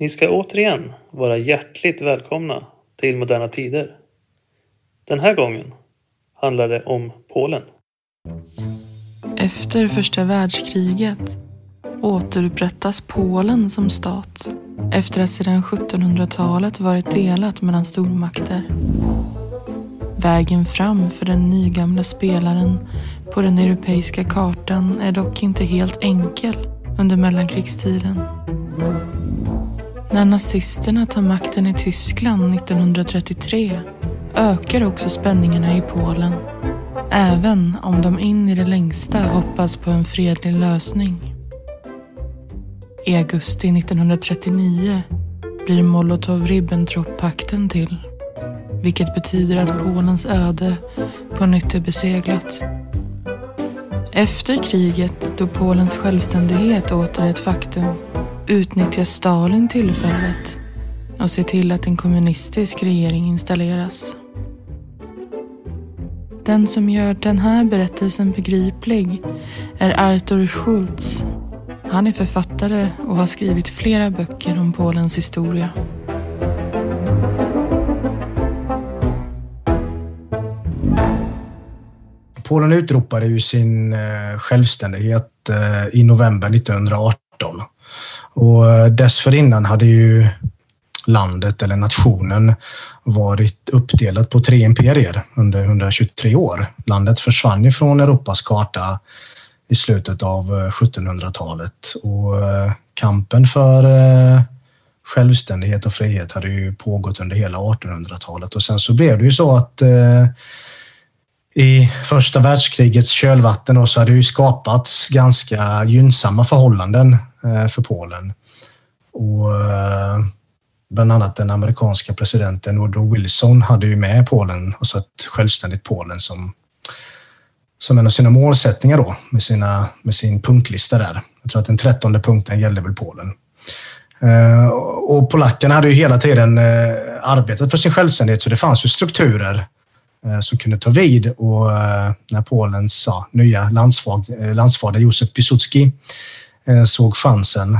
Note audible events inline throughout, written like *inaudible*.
Ni ska återigen vara hjärtligt välkomna till Moderna Tider. Den här gången handlar det om Polen. Efter första världskriget återupprättas Polen som stat efter att sedan 1700-talet varit delat mellan stormakter. Vägen fram för den nygamla spelaren på den europeiska kartan är dock inte helt enkel under mellankrigstiden. När nazisterna tar makten i Tyskland 1933 ökar också spänningarna i Polen. Även om de in i det längsta hoppas på en fredlig lösning. I augusti 1939 blir Molotov-Ribbentrop-pakten till. Vilket betyder att Polens öde på nytt är beseglat. Efter kriget, då Polens självständighet åter är ett faktum, utnyttjar Stalin tillfället och ser till att en kommunistisk regering installeras. Den som gör den här berättelsen begriplig är Arthur Schultz. Han är författare och har skrivit flera böcker om Polens historia. Polen utropade ju sin eh, självständighet eh, i november 1918. Och eh, dessförinnan hade ju landet eller nationen varit uppdelat på tre imperier under 123 år. Landet försvann ju från Europas karta i slutet av eh, 1700-talet och eh, kampen för självständighet och frihet hade ju pågått under hela 1800-talet och sen så blev det ju så att i första världskrigets kölvatten då, så hade det ju skapats ganska gynnsamma förhållanden eh, för Polen. Och eh, bland annat den amerikanska presidenten Woodrow Wilson hade ju med Polen, alltså ett självständigt Polen som, som en av sina målsättningar då med, sina, med sin punktlista där. Jag tror att den trettonde punkten gällde väl Polen. Eh, och polackerna hade ju hela tiden arbetat för sin självständighet så det fanns ju strukturer Eh, som kunde ta vid och eh, när Polens ja, nya landsfader, eh, landsfader Josef Piłsudski såg chansen.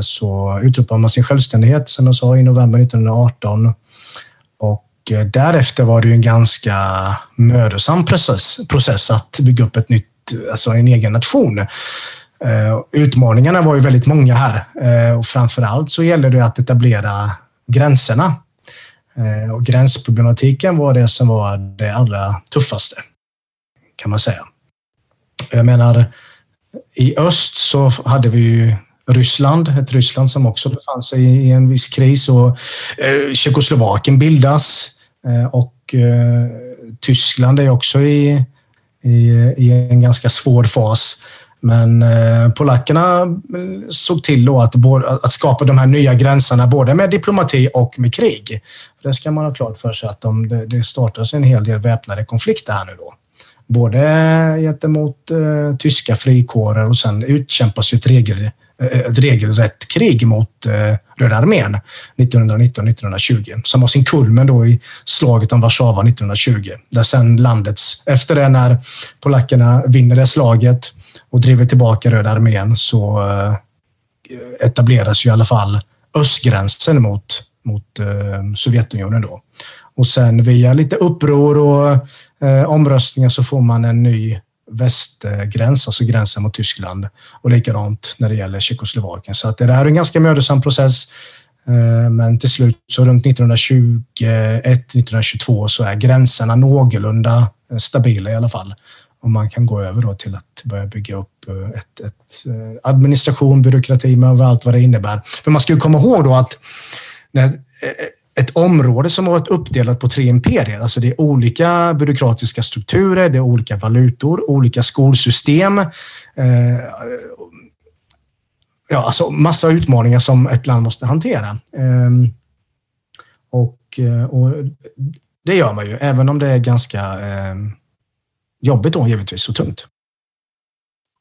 Så utropade man sin självständighet som jag sa i november 1918 och därefter var det ju en ganska mödosam process, process att bygga upp ett nytt, alltså en egen nation. Utmaningarna var ju väldigt många här. Och framför allt så gäller det att etablera gränserna. Eh, och gränsproblematiken var det som var det allra tuffaste, kan man säga. Jag menar, i öst så hade vi ju Ryssland, ett Ryssland som också befann sig i en viss kris och eh, Tjeckoslovakien bildas eh, och Tyskland är också i, i, i en ganska svår fas. Men eh, polackerna mm, såg till då att, att skapa de här nya gränserna både med diplomati och med krig. Det ska man ha klart för sig att de, det startas en hel del väpnade konflikter här nu då. Både gentemot eh, tyska frikårer och sen utkämpas ett, regel, eh, ett regelrätt krig mot eh, Röda armén 1919-1920 som har sin kulmen då i slaget om Warszawa 1920. Där sen landets, efter det när polackerna vinner det slaget och driver tillbaka Röda armén så eh, etableras ju i alla fall östgränsen mot, mot eh, Sovjetunionen då. Och sen via lite uppror och eh, omröstningar så får man en ny västgräns, alltså gränsen mot Tyskland och likadant när det gäller Tjeckoslovakien. Så att det är en ganska mödosam process. Eh, men till slut så runt 1921-1922 så är gränserna någorlunda eh, stabila i alla fall och man kan gå över då till att börja bygga upp eh, ett, ett eh, administration, byråkrati med allt vad det innebär. För man ska ju komma ihåg då att när eh, ett område som har varit uppdelat på tre imperier, alltså det är olika byråkratiska strukturer, det är olika valutor, olika skolsystem. Ja, alltså massa utmaningar som ett land måste hantera. Ehm, och, och det gör man ju, även om det är ganska ehm, jobbigt då givetvis och tungt.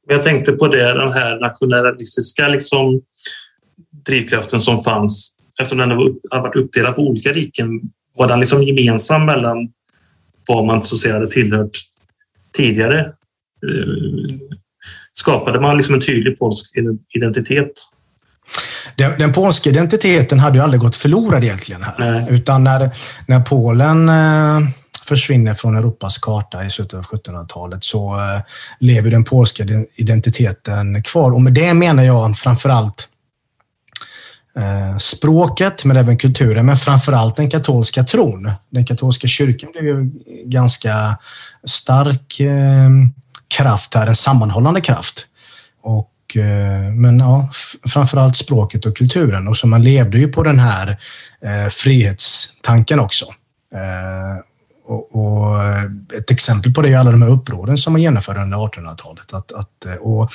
Jag tänkte på det, den här nationalistiska liksom, drivkraften som fanns eftersom den har varit uppdelad på olika riken. Var den liksom gemensam mellan vad man så att säga hade tillhört tidigare? Eh, skapade man liksom en tydlig polsk identitet? Den, den polska identiteten hade ju aldrig gått förlorad egentligen här. Nej. Utan när, när Polen eh, försvinner från Europas karta i slutet av 1700-talet så eh, lever den polska identiteten kvar. Och med det menar jag framförallt eh, språket, men även kulturen, men framförallt den katolska tron. Den katolska kyrkan blev ju ganska stark eh, kraft här, en sammanhållande kraft. Och eh, men ja, framförallt språket och kulturen. Och så man levde ju på den här eh, frihetstanken också. Eh, och, och, eh, ett exempel på det är alla de här upproren som man genomförde under 1800-talet. Att, att, eh, och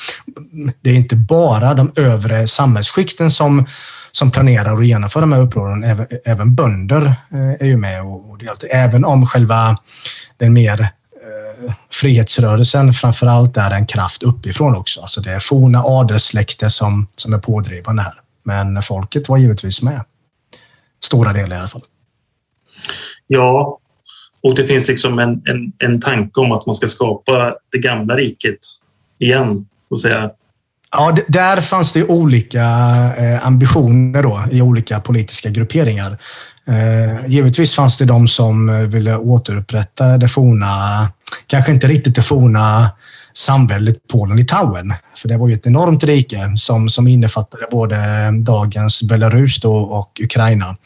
det är inte bara de övre samhällsskikten som, som planerar och genomför de här upproren. Även, även bönder eh, är ju med. Och, och det, även om själva den mer eh, frihetsrörelsen framför allt är en kraft uppifrån också. Alltså det är forna adelssläkter som, som är pådrivande här. Men folket var givetvis med. Stora delar i alla fall. Ja, och det finns liksom en, en, en tanke om att man ska skapa det gamla riket igen. Och säga. Ja, där fanns det olika eh, ambitioner då, i olika politiska grupperingar. Eh, givetvis fanns det de som eh, ville återupprätta det forna, kanske inte riktigt det forna samväldet Polen-Litauen. För det var ju ett enormt rike som, som innefattade både eh, dagens Belarus då och Ukraina.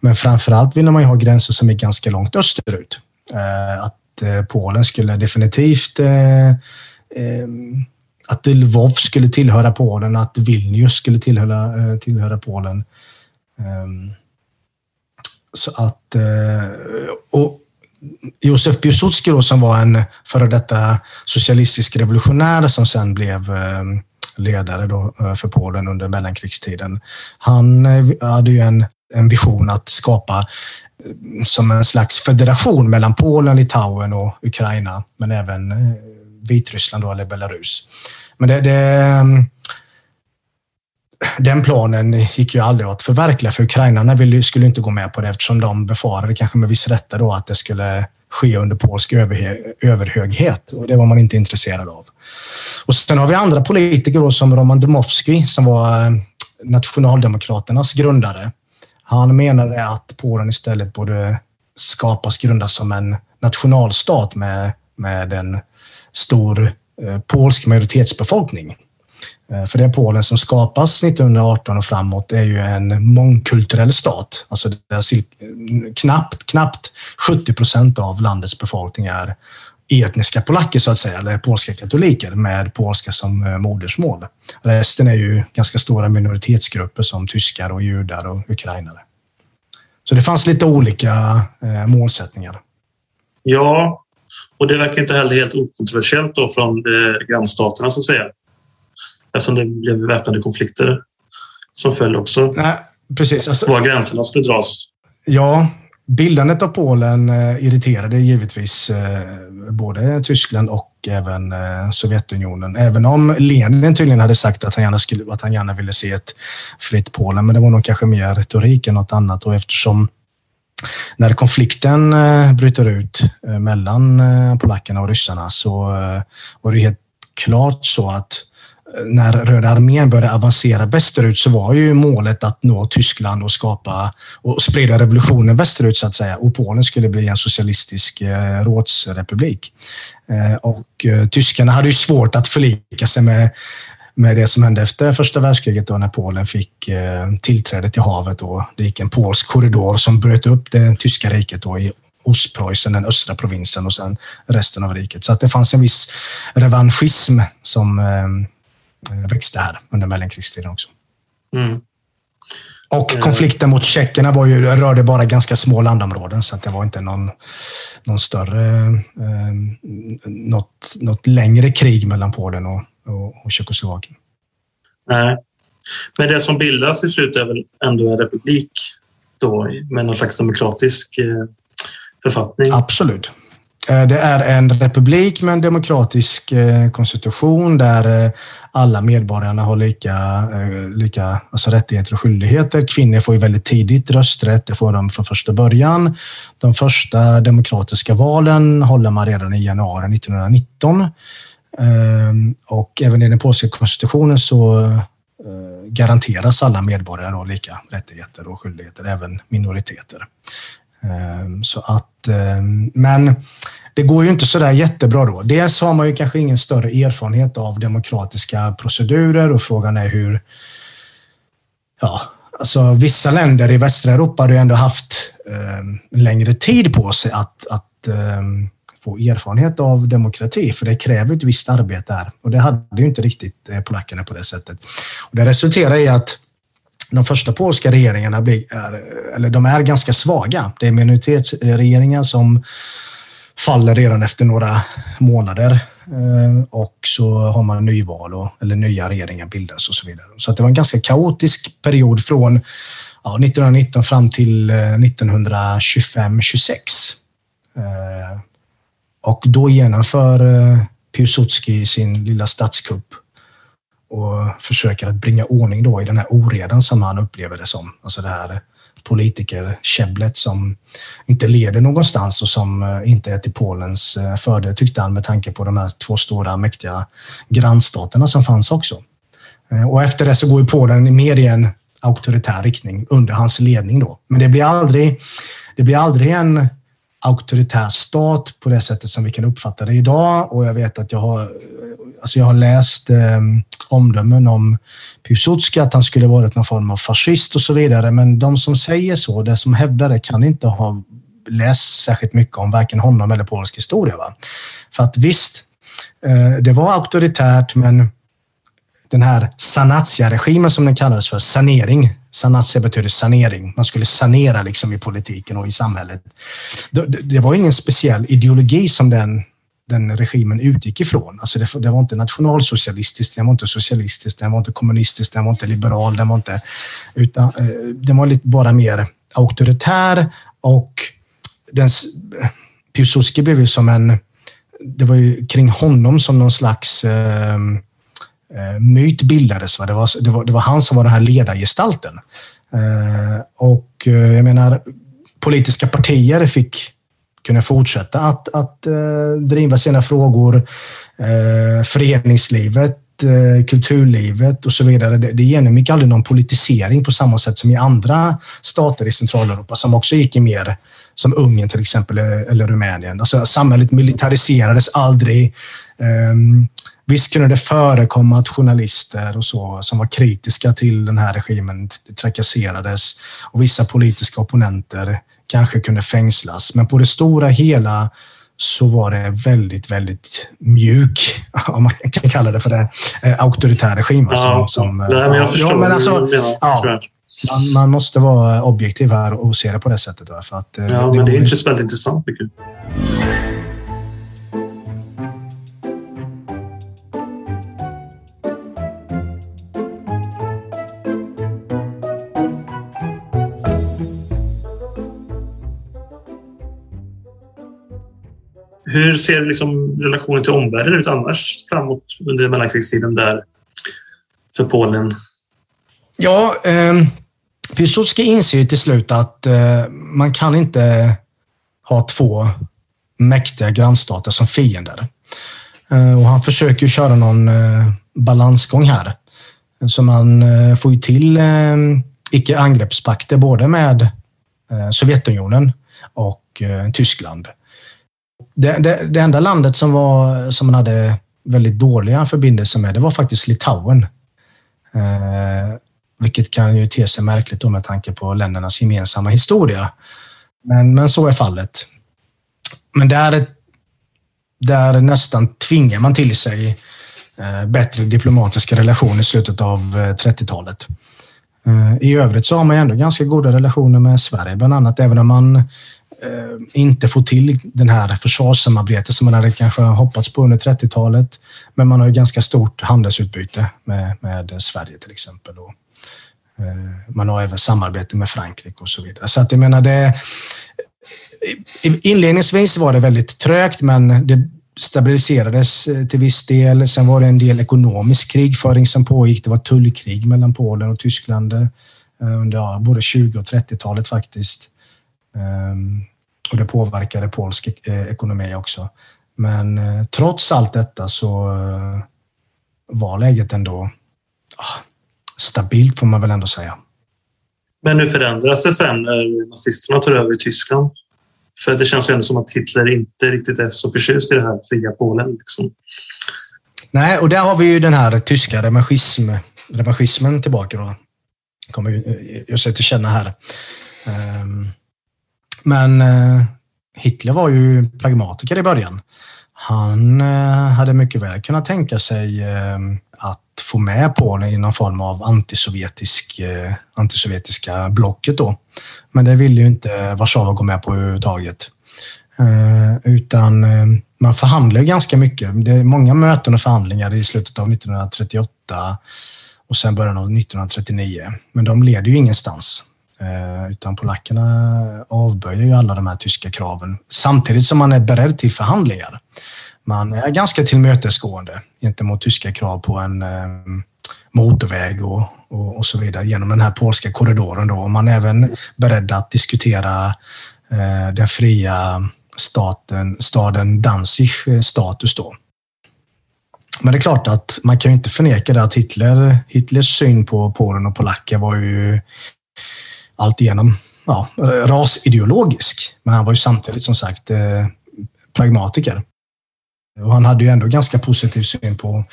Men framför allt ville man ju ha gränser som är ganska långt österut. Eh, att eh, Polen skulle definitivt eh, eh att Lvov skulle tillhöra Polen, att Vilnius skulle tillhöra, eh, tillhöra Polen. Ehm, så att... Och Josef Piłsudski då, som var en före detta socialistisk revolutionär som sen blev eh, ledare då eh, för Polen under mellankrigstiden. Han eh, hade ju en, en vision att skapa som en slags federation mellan Polen, Litauen och Ukraina, men även Vitryssland då, eller Belarus. Men det, det, den planen gick ju aldrig att förverkliga för ukrainarna skulle inte gå med på det eftersom de befarade, kanske med viss rätta, då, att det skulle ske under polsk överhöghet och det var man inte intresserad av. Och sen har vi andra politiker då, som Roman Dmowski som var eh, Nationaldemokraternas grundare han menade att Polen istället borde skapas, grundas som en nationalstat med, med en stor eh, polsk majoritetsbefolkning. Eh, för det Polen som skapas 1918 och framåt är ju en mångkulturell stat. Alltså knappt, knappt 70 procent av landets befolkning är etniska polacker så att säga, eller polska katoliker med polska som eh, modersmål. Resten är ju ganska stora minoritetsgrupper som tyskar och judar och ukrainare. Så det fanns lite olika eh, målsättningar. Ja, och det verkar inte heller helt okontroversiellt då från eh, grannstaterna så att säga. Eftersom det blev väpnade konflikter som föll också. Nej, precis. Alltså, var gränserna skulle dras. Ja, Bildandet av Polen eh, irriterade givetvis eh, både Tyskland och även eh, Sovjetunionen. Även om Lenin tydligen hade sagt att han gärna, skulle, att han gärna ville se ett fritt Polen, men det var nog kanske mer retorik än något annat och eftersom när konflikten bryter ut mellan polackerna och ryssarna så var det helt klart så att när Röda armén började avancera västerut så var ju målet att nå Tyskland och skapa och sprida revolutionen västerut så att säga. Och Polen skulle bli en socialistisk eh, rådsrepublik. Eh, och eh, tyskarna hade ju svårt att förlika sig med med det som hände efter första världskriget då när Polen fick eh, tillträde till havet och det gick en polsk korridor som bröt upp det tyska riket då i Ostpreussen, den östra provinsen och sen resten av riket. Så att det fanns en viss revanschism som Eh, växte här under mellankrigstiden också. Mm. Och eh. konflikten mot tjeckerna var ju, rörde bara ganska små landområden så att det var inte någon, någon större, eh, något, något längre krig mellan Polen och, och, och Tjeckoslovakien. Nej, men det som bildas i slutet är väl ändå en republik då med någon slags demokratisk eh, författning? Absolut. Eh, det är en republik med en demokratisk eh, konstitution där eh, alla medborgarna har lika, lika alltså rättigheter och skyldigheter. Kvinnor får ju väldigt tidigt rösträtt, det får de från första början. De första demokratiska valen håller man redan i januari 1919. Ehm, och även i den polska konstitutionen så garanteras alla medborgare då lika rättigheter och skyldigheter, även minoriteter. Ehm, så att, ehm, men det går ju inte sådär jättebra då. Dels har man ju kanske ingen större erfarenhet av demokratiska procedurer och frågan är hur... Ja, alltså vissa länder i västra Europa har ju ändå haft eh, längre tid på sig att, att eh, få erfarenhet av demokrati, för det kräver ett visst arbete här. Och det hade ju inte riktigt eh, polackerna på det sättet. Och det resulterar i att de första polska regeringarna blir, är, eller de är ganska svaga. Det är minoritetsregeringar som faller redan efter några månader eh, och så har man nyval och, eller nya regeringar bildas och så vidare. Så att det var en ganska kaotisk period från ja, 1919 fram till eh, 1925-26. Eh, och då genomför Piłsudski sin lilla statskupp och försöker att bringa ordning då i den här oredan som han upplever det som. Alltså det här politikerkäbblet som inte leder någonstans och som eh, inte är till Polens eh, fördel tyckte han med tanke på de här två stora mäktiga grannstaterna som fanns också. Eh, och efter det så går ju Polen mer i en auktoritär riktning under hans ledning då. Men det blir aldrig, det blir aldrig en auktoritär stat på det sättet som vi kan uppfatta det idag och jag vet att jag har, alltså jag har läst eh, omdömen om Piłsudski, att han skulle varit någon form av fascist och så vidare. Men de som säger så, det som hävdar det, kan inte ha läst särskilt mycket om varken honom eller polsk historia. Va? För att visst, eh, det var auktoritärt, men den här Sanatia-regimen som den kallades för, sanering. Sanatia betyder sanering. Man skulle sanera liksom i politiken och i samhället. Det, var ingen speciell ideologi som den den regimen utgick ifrån. Alltså det, det, var inte nationalsocialistiskt, det var inte socialistiskt, det var inte kommunistiskt, det var inte liberal, det var inte... Utan eh, den var lite bara mer auktoritär och den, Piłsudski blev ju som en... Det var ju kring honom som någon slags eh Eh, myt bildades. Va? Det, var, det, var, det var han som var den här ledargestalten. Eh, och eh, jag menar, politiska partier fick kunna fortsätta att, att eh, driva sina frågor. Eh, föreningslivet, eh, kulturlivet och så vidare. Det, det genomgick aldrig någon politisering på samma sätt som i andra stater i Centraleuropa som också gick i mer som Ungern till exempel eh, eller Rumänien. Alltså, samhället militariserades aldrig. Um, visst kunde det förekomma att journalister och så som var kritiska till den här regimen trakasserades och vissa politiska opponenter kanske kunde fängslas. Men på det stora hela så var det väldigt, väldigt mjuk, *laughs* om man kan kalla det för det, eh, auktoritär regim. Alltså, ja, som, nej, men jag förstår. Ja, men alltså, ja, man, man, måste vara objektiv här och se det på det sättet. För att, eh, ja, det men det är väldigt intressant. Mycket. Hur ser liksom relationen till omvärlden ut annars framåt under mellankrigstiden där för Polen? Ja, eh, Piłsudski inser till slut att eh, man kan inte ha två mäktiga grannstater som fiender. Eh, och han försöker köra någon eh, balansgång här. Så man eh, får ju till eh, icke-angreppspakter både med eh, Sovjetunionen och eh, Tyskland det, det, det, enda landet som, var, som man hade väldigt dåliga förbindelser med, det var faktiskt Litauen. Eh, vilket kan ju te sig märkligt då med tanke på ländernas gemensamma historia. Men, men så är fallet. Men där, där nästan tvingar man till sig eh, bättre diplomatiska relationer i slutet av eh, 30-talet. Eh, I övrigt så har man ändå ganska goda relationer med Sverige, bland annat även om man Eh, Eh, inte få till den här försvarssamarbetet som man hade kanske hoppats på under 30-talet. Men man har ju ganska stort handelsutbyte med, med Sverige till exempel. Och, eh, man har även samarbete med Frankrike och så vidare. Så att jag menar det... Inledningsvis var det väldigt trögt, men det stabiliserades eh, till viss del. Sen var det en del ekonomisk krigföring som pågick. Det var tullkrig mellan Polen och Tyskland eh, under ja, både 20 och 30-talet faktiskt. Ehm, och det påverkade polsk eh, ekonomi också. Men eh, trots allt detta så eh, var läget ändå ah, stabilt får man väl ändå säga. Men hur förändras det sen när nazisterna tar över i Tyskland? För det känns ju ändå som att Hitler inte riktigt är så förtjust i det här fria Polen. Liksom. Nej, och där har vi ju den här tyska revanschismen tillbaka. Då. kommer ju sig till känna här. Ehm, men eh, Hitler var ju pragmatiker i början. Han eh, hade mycket väl kunnat tänka sig eh, att få med Polen i någon form av antisovjetisk, eh, antisovjetiska blocket då. Men det ville ju inte Warszawa gå med på överhuvudtaget. Eh, utan eh, man förhandlar ganska mycket. Det är många möten och förhandlingar i slutet av 1938 och sen början av 1939. Men de leder ju ingenstans. Eh, utan polackerna avböjer ju alla de här tyska kraven samtidigt som man är beredd till förhandlingar. Man är ganska tillmötesgående gentemot tyska krav på en eh, motorväg och, och, och, så vidare genom den här polska korridoren. Då. Man är även beredd att diskutera eh, den fria staten, staden Danzigs eh, status då. Men det är klart att man kan ju inte förneka det att Hitler, Hitlers syn på Polen och polacker var ju alltigenom ja, rasideologisk. Men han var ju samtidigt som sagt eh, pragmatiker. Och han hade ju ändå ganska positiv syn på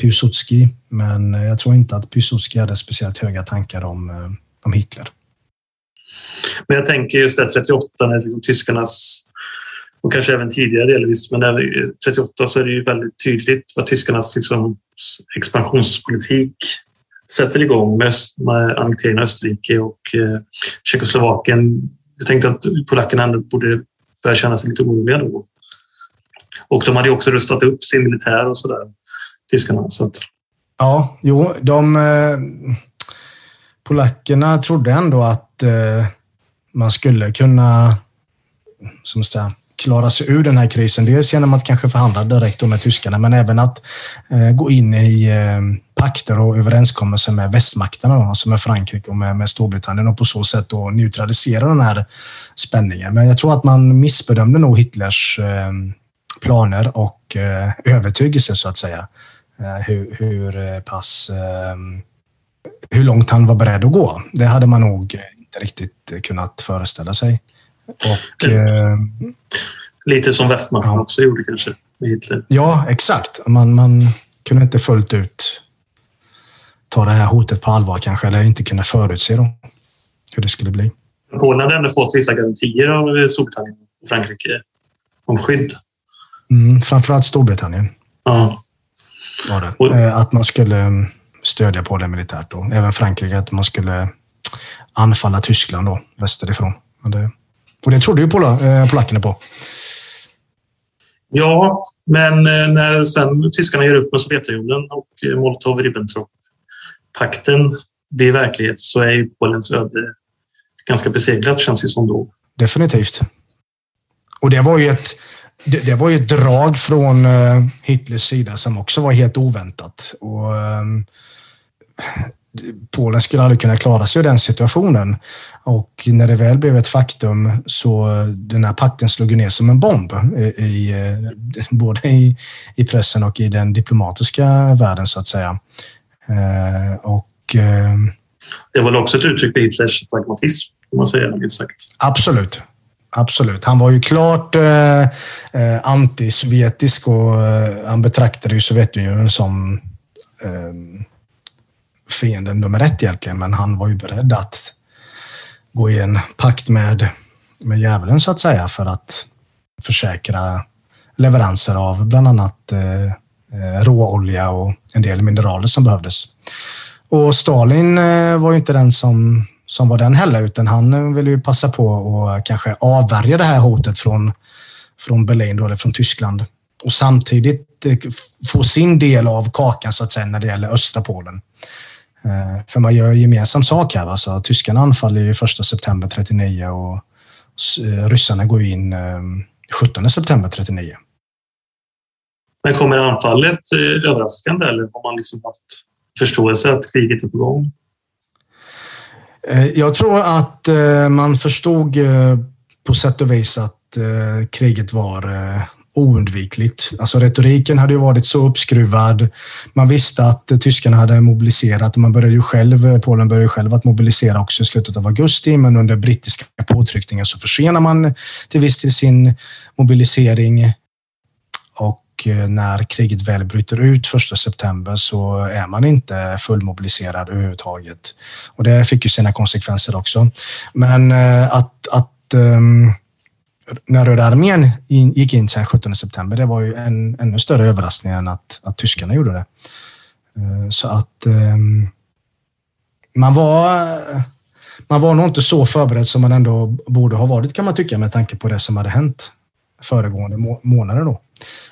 Piłsudski, men jag tror inte att Piłsudski hade speciellt höga tankar om, eh, om Hitler. Men jag tänker just det 38 när liksom tyskarnas och kanske även tidigare delvis, men 38 så är det ju väldigt tydligt vad tyskarnas liksom, expansionspolitik sätter igång med, med annekteringen av Österrike och eh, Tjeckoslovakien. Jag tänkte att polackerna ändå borde börja känna sig lite oroliga då. Och de hade ju också rustat upp sin militär och sådär, tyskarna. Så att... Ja, jo, de... Eh, polackerna trodde ändå att eh, man skulle kunna som säga, klara sig ur den här krisen. Dels genom att kanske förhandla direkt med tyskarna, men även att eh, gå in i eh, pakter och överenskommelser med västmakterna, då, alltså med Frankrike och med, med Storbritannien och på så sätt då neutralisera den här spänningen. Men jag tror att man missbedömde nog Hitlers eh, planer och eh, övertygelse så att säga. Eh, hur, hur eh, pass hur långt han var beredd att gå. Det hade man nog inte riktigt kunnat föreställa sig. Och, eh, Lite som västmakten ja. också gjorde kanske med Hitler. Ja, exakt. Man, man kunde inte fullt ut ta det här hotet på allvar kanske, eller inte kunna förutse då, hur det skulle bli. Polen hade ändå fått vissa garantier av Storbritannien och Frankrike om skydd. Mm, framförallt Storbritannien. Ja. Var det. Och, eh, att man skulle mm, stödja Polen militärt. Då. Även Frankrike, att man skulle anfalla Tyskland då, västerifrån. Men det, och det trodde ju eh, polackerna på. Ja, men eh, när sen tyskarna gör upp med Sovjetunionen och eh, Molotov-Ribbentrop-pakten blir verklighet så är ju Polens öde ganska beseglat känns det som då. Definitivt. Och det var ju ett, det, det var ju ett drag från Hitlers sida som också var helt oväntat. Och, um, Polen skulle aldrig kunna klara sig i den situationen. Och när det väl blev ett faktum så den här pakten slog ner som en bomb i, både i, i pressen och i den diplomatiska världen så att säga. Eh, och, eh, det var också ett uttryck för Hitlers pragmatism, om man säger sagt. Absolut. Absolut. Han var ju klart eh, eh antisovjetisk och eh, han betraktade ju Sovjetunionen som eh, fienden nummer ett egentligen, men han var ju beredd att gå i en pakt med, med djävulen så att säga för att försäkra leveranser av bland annat eh, eh råolja och en del mineraler som behövdes. Och Stalin eh, var ju inte den som, som var den heller, utan han eh, ville ju passa på och kanske avvärja det här hotet från, från Berlin, då, eller från Tyskland. Och samtidigt eh, få sin del av kakan så att säga när det gäller östra Polen. Eh, för man gör gemensam sak här. Alltså, tyskarna anfaller ju 1 september 39 och eh, ryssarna går in 17 eh, september 39. Men kommer anfallet överraskande eller har man liksom haft förståelse att kriget är på gång? Jag tror att man förstod på sätt och vis att kriget var oundvikligt. Alltså retoriken hade ju varit så uppskruvad. Man visste att tyskarna hade mobiliserat och man började ju själv, Polen började ju själv att mobilisera också i slutet av augusti, men under brittiska påtryckningar så försenar man till viss del sin mobilisering. Och eh, när kriget väl bryter ut första september så är man inte fullmobiliserad överhuvudtaget. Och det fick ju sina konsekvenser också. Men eh, att, att um, när Röda armén gick in sen 17 september, det var ju en ännu större överraskning än att, att tyskarna gjorde det. Eh, så att ehm, man var man var nog inte så förberedd som man ändå borde ha varit kan man tycka med tanke på det som hade hänt föregående må månader. Då.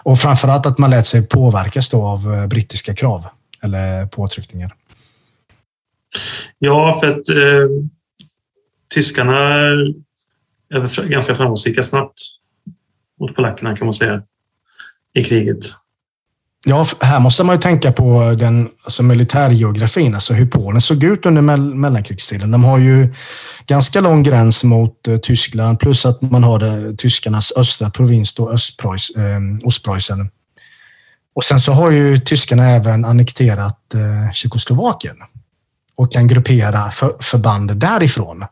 Och framförallt att man lät sig påverkas då av eh, brittiska krav eller påtryckningar. Ja, för att eh, tyskarna ganska framgångsrika snabbt mot polackerna kan man säga i kriget. Ja, här måste man ju tänka på den alltså militärgeografin, alltså hur Polen såg ut under mell mellankrigstiden. De har ju ganska lång gräns mot eh, Tyskland plus att man har det, tyskarnas östra provins, då Östpreuss, eh, Ostpreussen. Och sen så har ju tyskarna även annekterat eh, Tjeckoslovakien och kan gruppera för, förband därifrån.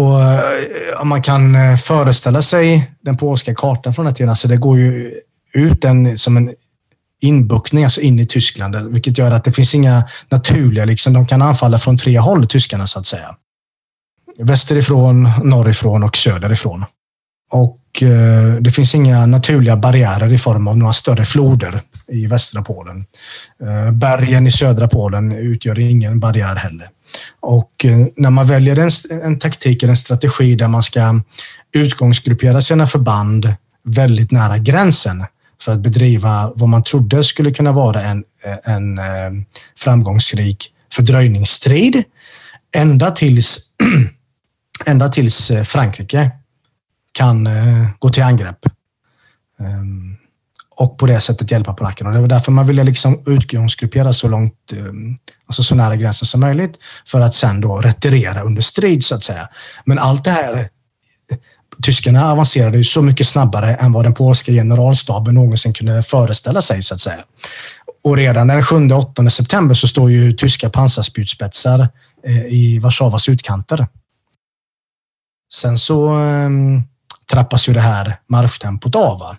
Och eh, man kan eh, föreställa sig den polska kartan från den tiden, alltså det går ju ut en, som en inbuktning, alltså in i Tyskland, vilket gör att det finns inga naturliga, liksom, de kan anfalla från tre håll, tyskarna så att säga. Västerifrån, norrifrån och söderifrån. Och eh, det finns inga naturliga barriärer i form av några större floder i västra Polen. Eh, bergen i södra Polen utgör ingen barriär heller. Och eh, när man väljer en, en taktik eller en strategi där man ska utgångsgruppera sina förband väldigt nära gränsen för att bedriva vad man trodde skulle kunna vara en, en eh, framgångsrik fördröjningsstrid. Ända tills, *clears throat* ända tills eh, Frankrike kan gå till angrepp. Ehm, och på det sättet hjälpa polackerna. Det var därför man ville liksom utgångsgruppera så långt, eh, alltså så nära gränsen som möjligt för att sen då retirera under strid så att säga. Men allt det här eh, tyskarna avancerade ju så mycket snabbare än vad den polska generalstaben någonsin kunde föreställa sig så att säga. Och redan den 7-8 september så står ju tyska pansarspjutspetsar eh, i Warszawas utkanter. Sen så trappas ju det här marschtempot av.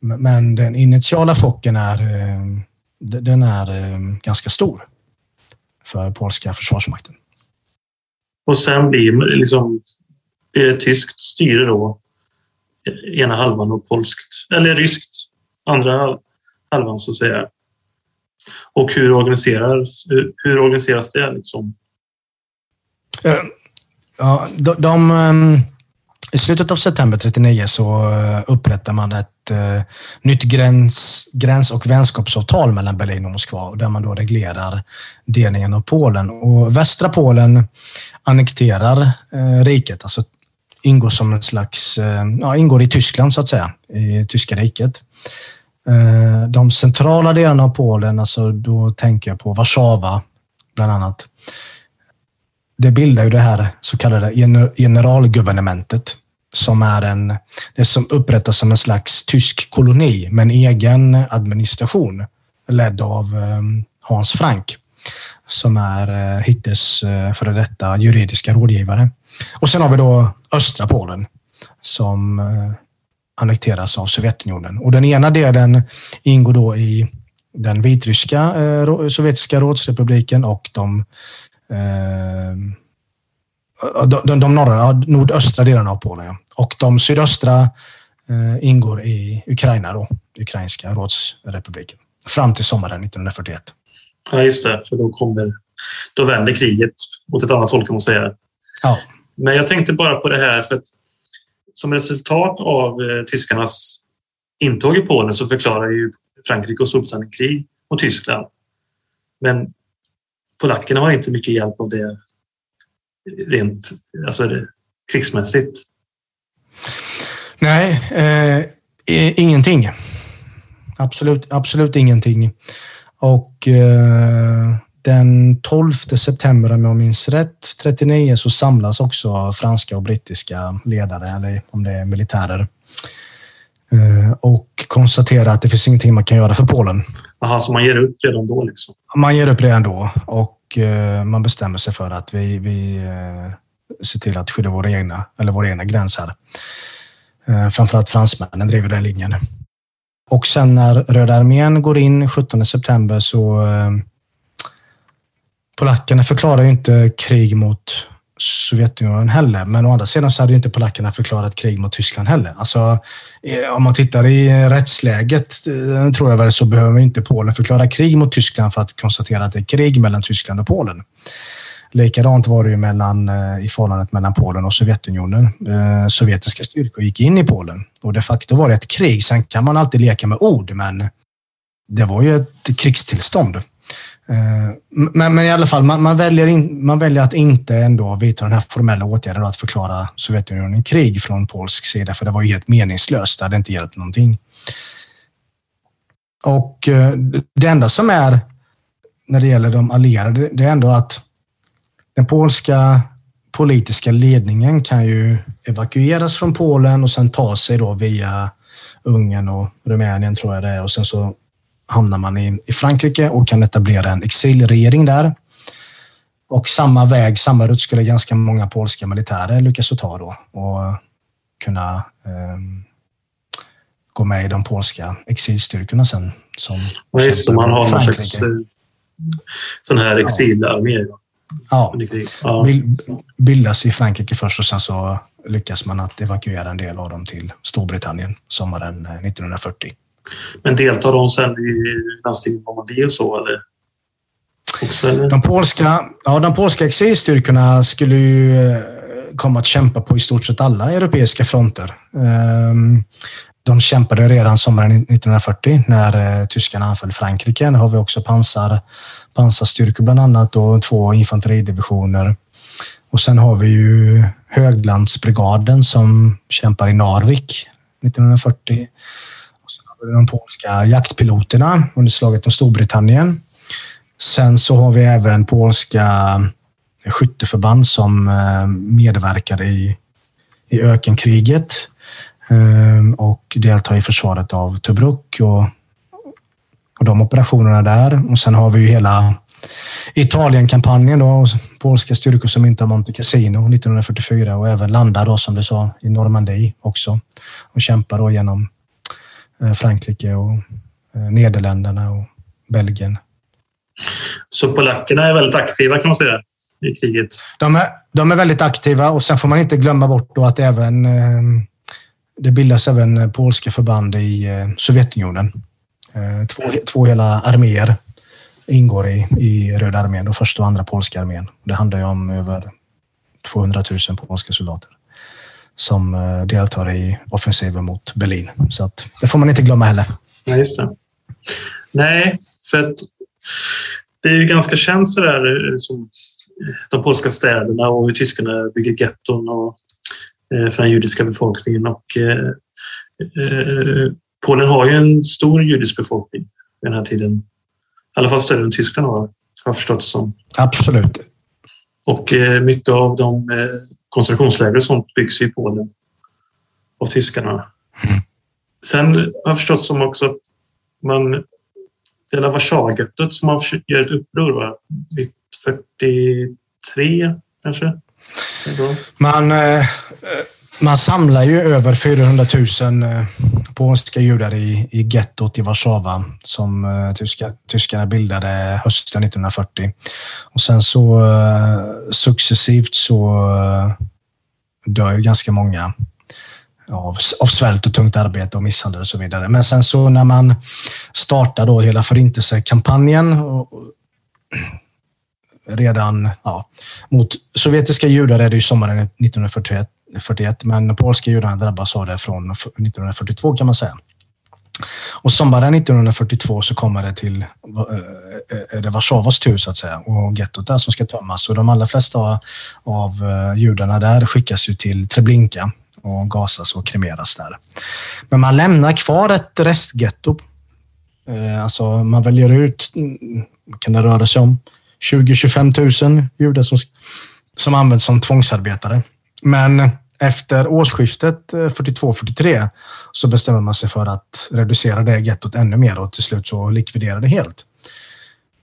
Men den initiala chocken är, um, den är um, ganska stor för polska försvarsmakten. Och sen blir liksom eh, tyskt styre då ena halvan och polskt, eller ryskt andra halvan så att säga. Och hur organiseras, hur organiseras det? Liksom? Eh, ja, de, de, i slutet av september 39 så eh, upprättar man ett eh, nytt gräns, gräns och vänskapsavtal mellan Berlin och Moskva där man då reglerar delningen av Polen. Och västra Polen annekterar eh, riket, alltså ingår som en slags, eh, ja, ingår i Tyskland så att säga, i tyska riket. Eh, de centrala delarna av Polen, alltså då tänker jag på Warszawa bland annat. Det bildar ju det här så kallade generalguvernementet som är en, det som upprättas som en slags tysk koloni med en egen administration ledd av ehm, Hans Frank som är eh, Hitlers eh, före detta juridiska rådgivare. Och sen har vi då östra Polen som eh, annekteras av Sovjetunionen. Och den ena delen ingår då i den vitryska sovjetiska rådsrepubliken och de, de, de, de norra, nordöstra delarna av Polen. Ja. Och de sydöstra eh, ingår i Ukraina, då, ukrainska rådsrepubliken, fram till sommaren 1941. Ja, just det, för då kommer då vänder kriget åt ett annat håll kan man säga. Ja. Men jag tänkte bara på det här för att som resultat av eh, tyskarnas intåg i Polen så förklarar ju Frankrike och Storbritannien krig mot Tyskland. Men polackerna har inte mycket hjälp av det rent alltså krigsmässigt. Nej, eh, ingenting. Absolut, absolut ingenting. Och eh, den 12 september, om jag minns rätt, 39, så samlas också franska och brittiska ledare, eller om det är militärer, Eh, och konstaterar att det finns ingenting man kan göra för Polen. Aha, så man ger upp redan då? Liksom. Man ger upp redan då och eh, man bestämmer sig för att vi, vi eh, ser till att skydda våra egna, eller våra egna gränser. Eh, framförallt fransmännen driver den linjen. Och sen när Röda armén går in 17 september så eh, polackerna förklarar ju inte krig mot Sovjetunionen heller. Men å andra sidan så hade inte polackerna förklarat krig mot Tyskland heller. Alltså, eh, om man tittar i rättsläget eh, tror jag väl så behöver inte Polen förklara krig mot Tyskland för att konstatera att det är krig mellan Tyskland och Polen. Likadant var det ju mellan, eh, i förhållandet mellan Polen och Sovjetunionen. Sovjetiska styrkor gick in i Polen och de facto var det ett krig. Sen kan man alltid leka med ord, men det var ju ett krigstillstånd. Eh, men, men, i alla fall, man, man, väljer in, man väljer att inte ändå vidta den här formella åtgärden att förklara Sovjetunionen krig från polsk sida, för det var ju helt meningslöst. Det hade inte hjälpt någonting. Och eh, det enda som är när det gäller de allierade, det är ändå att den polska politiska ledningen kan ju evakueras från Polen och sen ta sig då via Ungern och Rumänien tror jag det är och sen så hamnar man i, i Frankrike och kan etablera en exilregering där. Och samma väg, samma rutt skulle ganska många polska militärer lyckas ta då och kunna eh, gå med i de polska exilstyrkorna sen. Som ja, just det, man har någon slags eh, sån här exilarmé. Ja. ja. Bildas i Frankrike först och sen så lyckas man att evakuera en del av dem till Storbritannien sommaren 1940. Men deltar de sen i landstinget Normandie och så? Eller? Också, eller? De, polska, ja, de polska exilstyrkorna skulle ju eh, komma att kämpa på i stort sett alla europeiska fronter. Ehm, de kämpade redan sommaren 1940 när eh, tyskarna anföll Frankrike. Nu har vi också pansar, pansarstyrkor bland annat och två infanteridivisioner. Och sen har vi ju Höglandsbrigaden som kämpar i Narvik 1940 de polska jaktpiloterna under slaget om Storbritannien. Sen så har vi även polska skytteförband som eh, medverkade medverkar i, i ökenkriget eh, och deltar i försvaret av Tobruk och, och de operationerna där. Och sen har vi ju hela Italienkampanjen då, polska styrkor som inte har Monte Cassino 1944 och även landar då som du sa i Normandie också och kämpar då genom Frankrike och eh, Nederländerna och Belgien. Så polackerna är väldigt aktiva kan man säga i kriget? De är, de är väldigt aktiva och sen får man inte glömma bort då att även eh, det bildas även polska förband i Sovjetunionen. Två, två hela arméer ingår i, i Röda armén, då första och andra polska armén. Det handlar ju om över 200 000 polska soldater som eh, deltar i offensiven mot Berlin. Så att, det får man inte glömma heller. Nej, just det. Nej, för att det är ju ganska känt sådär eh, som de polska städerna och hur tyskarna bygger getton och, eh, för den judiska befolkningen. Och, Polen har ju en stor judisk befolkning vid den här tiden. I alla fall större än Tyskland har jag förstått det som. Absolut. Och mycket av de koncentrationsläger och sånt byggs i Polen av tyskarna. Mm. Sen har jag förstått som också att man hela Warszawagettot som man gör ett uppror va? 43 kanske? Man, eh, man samlar ju över 400 000 eh, polska judar i, i gettot i Warszawa som eh, tyska, tyskarna bildade hösten 1940. Och sen så eh, successivt så dör ju ganska många av, av svält och tungt arbete och misshandel och så vidare. Men sen så när man startar då hela förintelsekampanjen och, redan ja, mot sovjetiska judar är det ju sommaren 1941 41, men polska judarna drabbas av det från 1942 kan man säga. Och sommaren 1942 så kommer det till är det Warszawas tur så att säga och gettot där som ska tömmas och de allra flesta av eh, judarna där skickas ju till Treblinka och gasas och kremeras där. Men man lämnar kvar ett restgetto. Alltså man väljer ut, mm, kan det röra sig om, 20-25 000 judar som, som används som tvångsarbetare. Men efter årsskiftet eh, 42-43 så bestämmer man sig för att reducera det gettot ännu mer och till slut så likvidera det helt.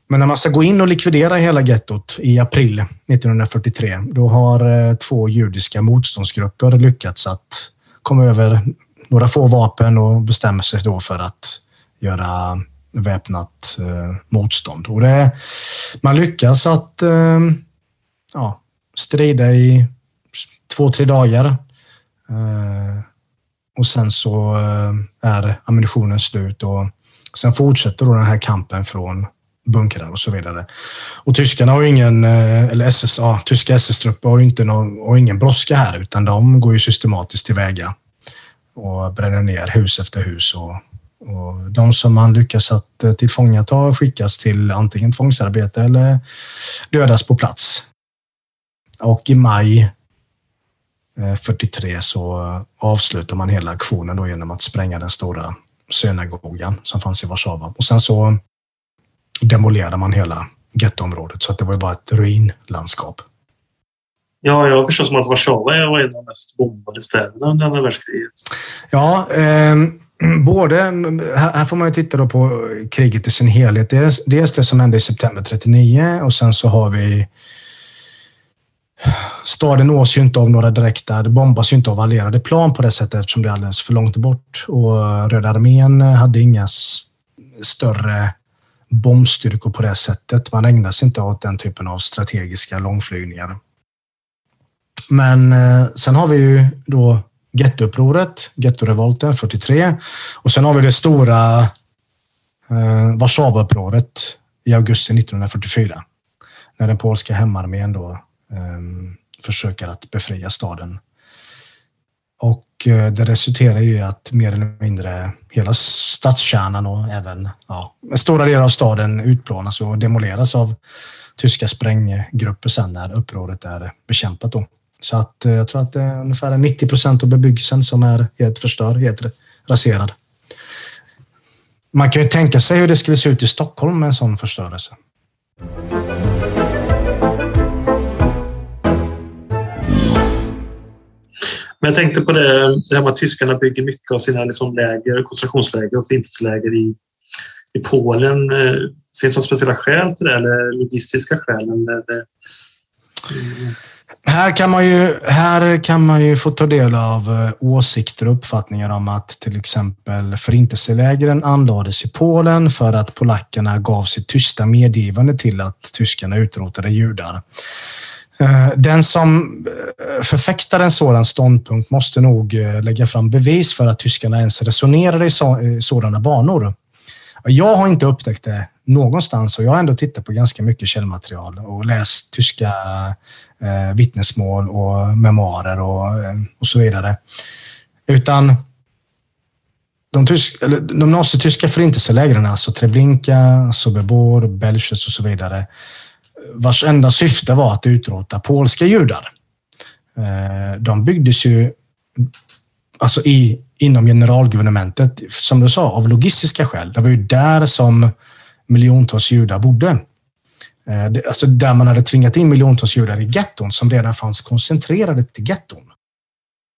Men när man ska gå in och likvidera hela gettot i april 1943, då har eh, två judiska motståndsgrupper lyckats att komma över några få vapen och bestämmer sig då för att göra väpnat eh, motstånd. Och det, man lyckas att eh, ja, strida i två, tre dagar. Eh, och sen så eh, är ammunitionen slut och sen fortsätter då den här kampen från bunkrar och så vidare. Och tyskarna har ju ingen, eh, eller SS, ja, tyska SS-trupper har ju inte någon, har ingen brådska här utan de går ju systematiskt tillväga och bränner ner hus efter hus. Och, och de som man lyckas att eh, tillfångata skickas till antingen tvångsarbete eller dödas på plats. Och i maj 43 eh, så avslutar man hela aktionen då genom att spränga den stora synagogan som fanns i Warszawa. Och sen så demolerade man hela gettoområdet så att det var bara ett ruinlandskap. Ja, jag förstår som att Warszawa var en av de mest bombade städerna under andra världskriget. Ja, eh, både... Här får man ju titta på kriget i sin helhet. Dels, dels det som hände i september 39 och sen så har vi Staden nås ju inte av några direkta, det bombas ju inte av allierade plan på det sättet eftersom det är alldeles för långt bort. Och eh, Röda armén eh, hade inga större bombstyrkor på det sättet. Man ägnar sig inte åt den typen av strategiska långflygningar. Men eh, sen har vi ju då gettoupproret, gettorevolten 43 och sen har vi det stora eh, Warszawaupproret i augusti 1944 när den polska hemarmén då Ehm, försöker att befria staden. Och eh, det resulterar i att mer eller mindre hela stadskärnan och även ja, stora delar av staden utplånas och demoleras av tyska spränggrupper sen när upproret är bekämpat. Då. Så att eh, jag tror att det är ungefär 90 procent av bebyggelsen som är helt förstörd, helt raserad. Man kan ju tänka sig hur det skulle se ut i Stockholm med en sån förstörelse. Men jag tänkte på det, det här med att tyskarna bygger mycket av sina liksom läger, koncentrationsläger och förintelseläger i, i Polen. Eh, finns det några speciella skäl till det eller logistiska skäl? Eller, här kan, man ju, här kan man ju få ta del av eh, åsikter och uppfattningar om att till exempel förintelselägren anlades i Polen för att polackerna gav sitt tysta medgivande till att tyskarna utrotade judar. Eh, den som eh, förfäktar en sådan ståndpunkt måste nog eh, lägga fram bevis för att tyskarna ens resonerade i sådana banor. Jag har inte upptäckt det någonstans och jag har ändå tittat på ganska mycket källmaterial och läst tyska eh, vittnesmål och memoarer och, och så vidare. Utan de, tysk, eller, de nazityska förintelselägren, alltså Treblinka, Sobibor, Belchus och så vidare, vars enda syfte var att utrota polska judar. Eh, de byggdes ju alltså i, inom generalguvernementet, som du sa, av logistiska skäl. Det var ju där som miljontals judar bodde. Eh, alltså där man hade tvingat in miljontals judar i getton som redan fanns koncentrerade till getton.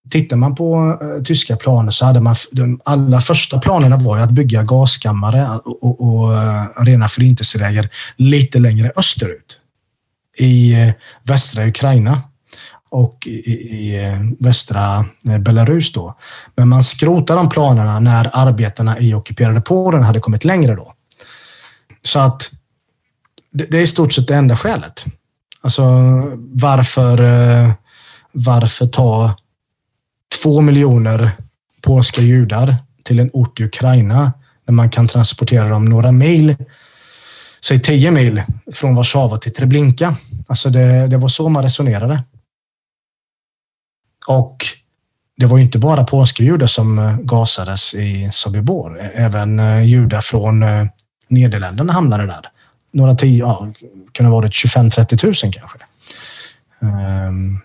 Tittar man på eh, tyska planer så hade man de allra första planerna var att bygga gaskammare och, och, och rena förintelseläger lite längre österut i eh, västra Ukraina och i, i eh, västra eh, Belarus då. Men man skrotade de planerna när arbetarna i ockuperade Polen hade kommit längre då. Så att det är i stort sett det enda skälet. Alltså varför, varför ta två miljoner polska judar till en ort i Ukraina när man kan transportera dem några mil, säg tio mil från Warszawa till Treblinka. Alltså det, det var så man resonerade. Och det var inte bara polska judar som eh, gasades i Sobibor. Även eh, judar från eh, Nederländerna hamnade där. Några tio, ja, kunde ha varit 25-30 000 kanske. Um,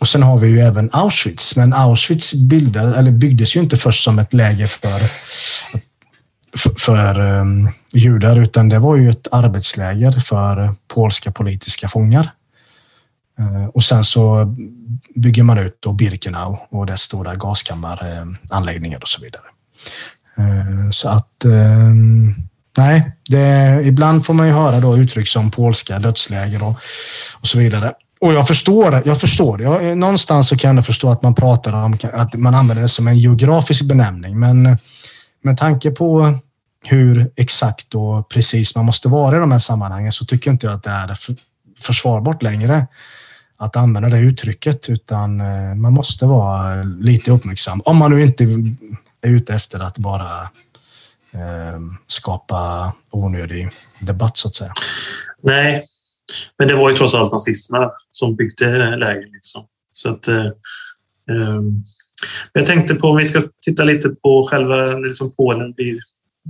och sen har vi ju även Auschwitz, men Auschwitz bildade, eller byggdes ju inte först som ett läger för, för, för um, judar, utan det var ju ett arbetsläger för polska politiska fångar. Uh, och sen så bygger man ut då Birkenau och dess stora gaskammaranläggningar eh, och så vidare. Eh, så att ehm, nej, det, ibland får man ju höra då uttryck som polska dödsläger och, och så vidare. Och jag förstår, jag förstår. Jag, någonstans så kan jag förstå att man pratar om att man använder det som en geografisk benämning, men med tanke på hur exakt och precis man måste vara i de här sammanhangen så tycker inte jag att det är försvarbart längre att använda det uttrycket, utan eh, man måste vara lite uppmärksam. Om man nu inte är ute efter att bara eh, skapa onödig debatt så att säga. Nej, men det var ju trots allt nazisterna som byggde lägren. Liksom. Så att, eh, eh, jag tänkte på om vi ska titta lite på själva liksom Polen blir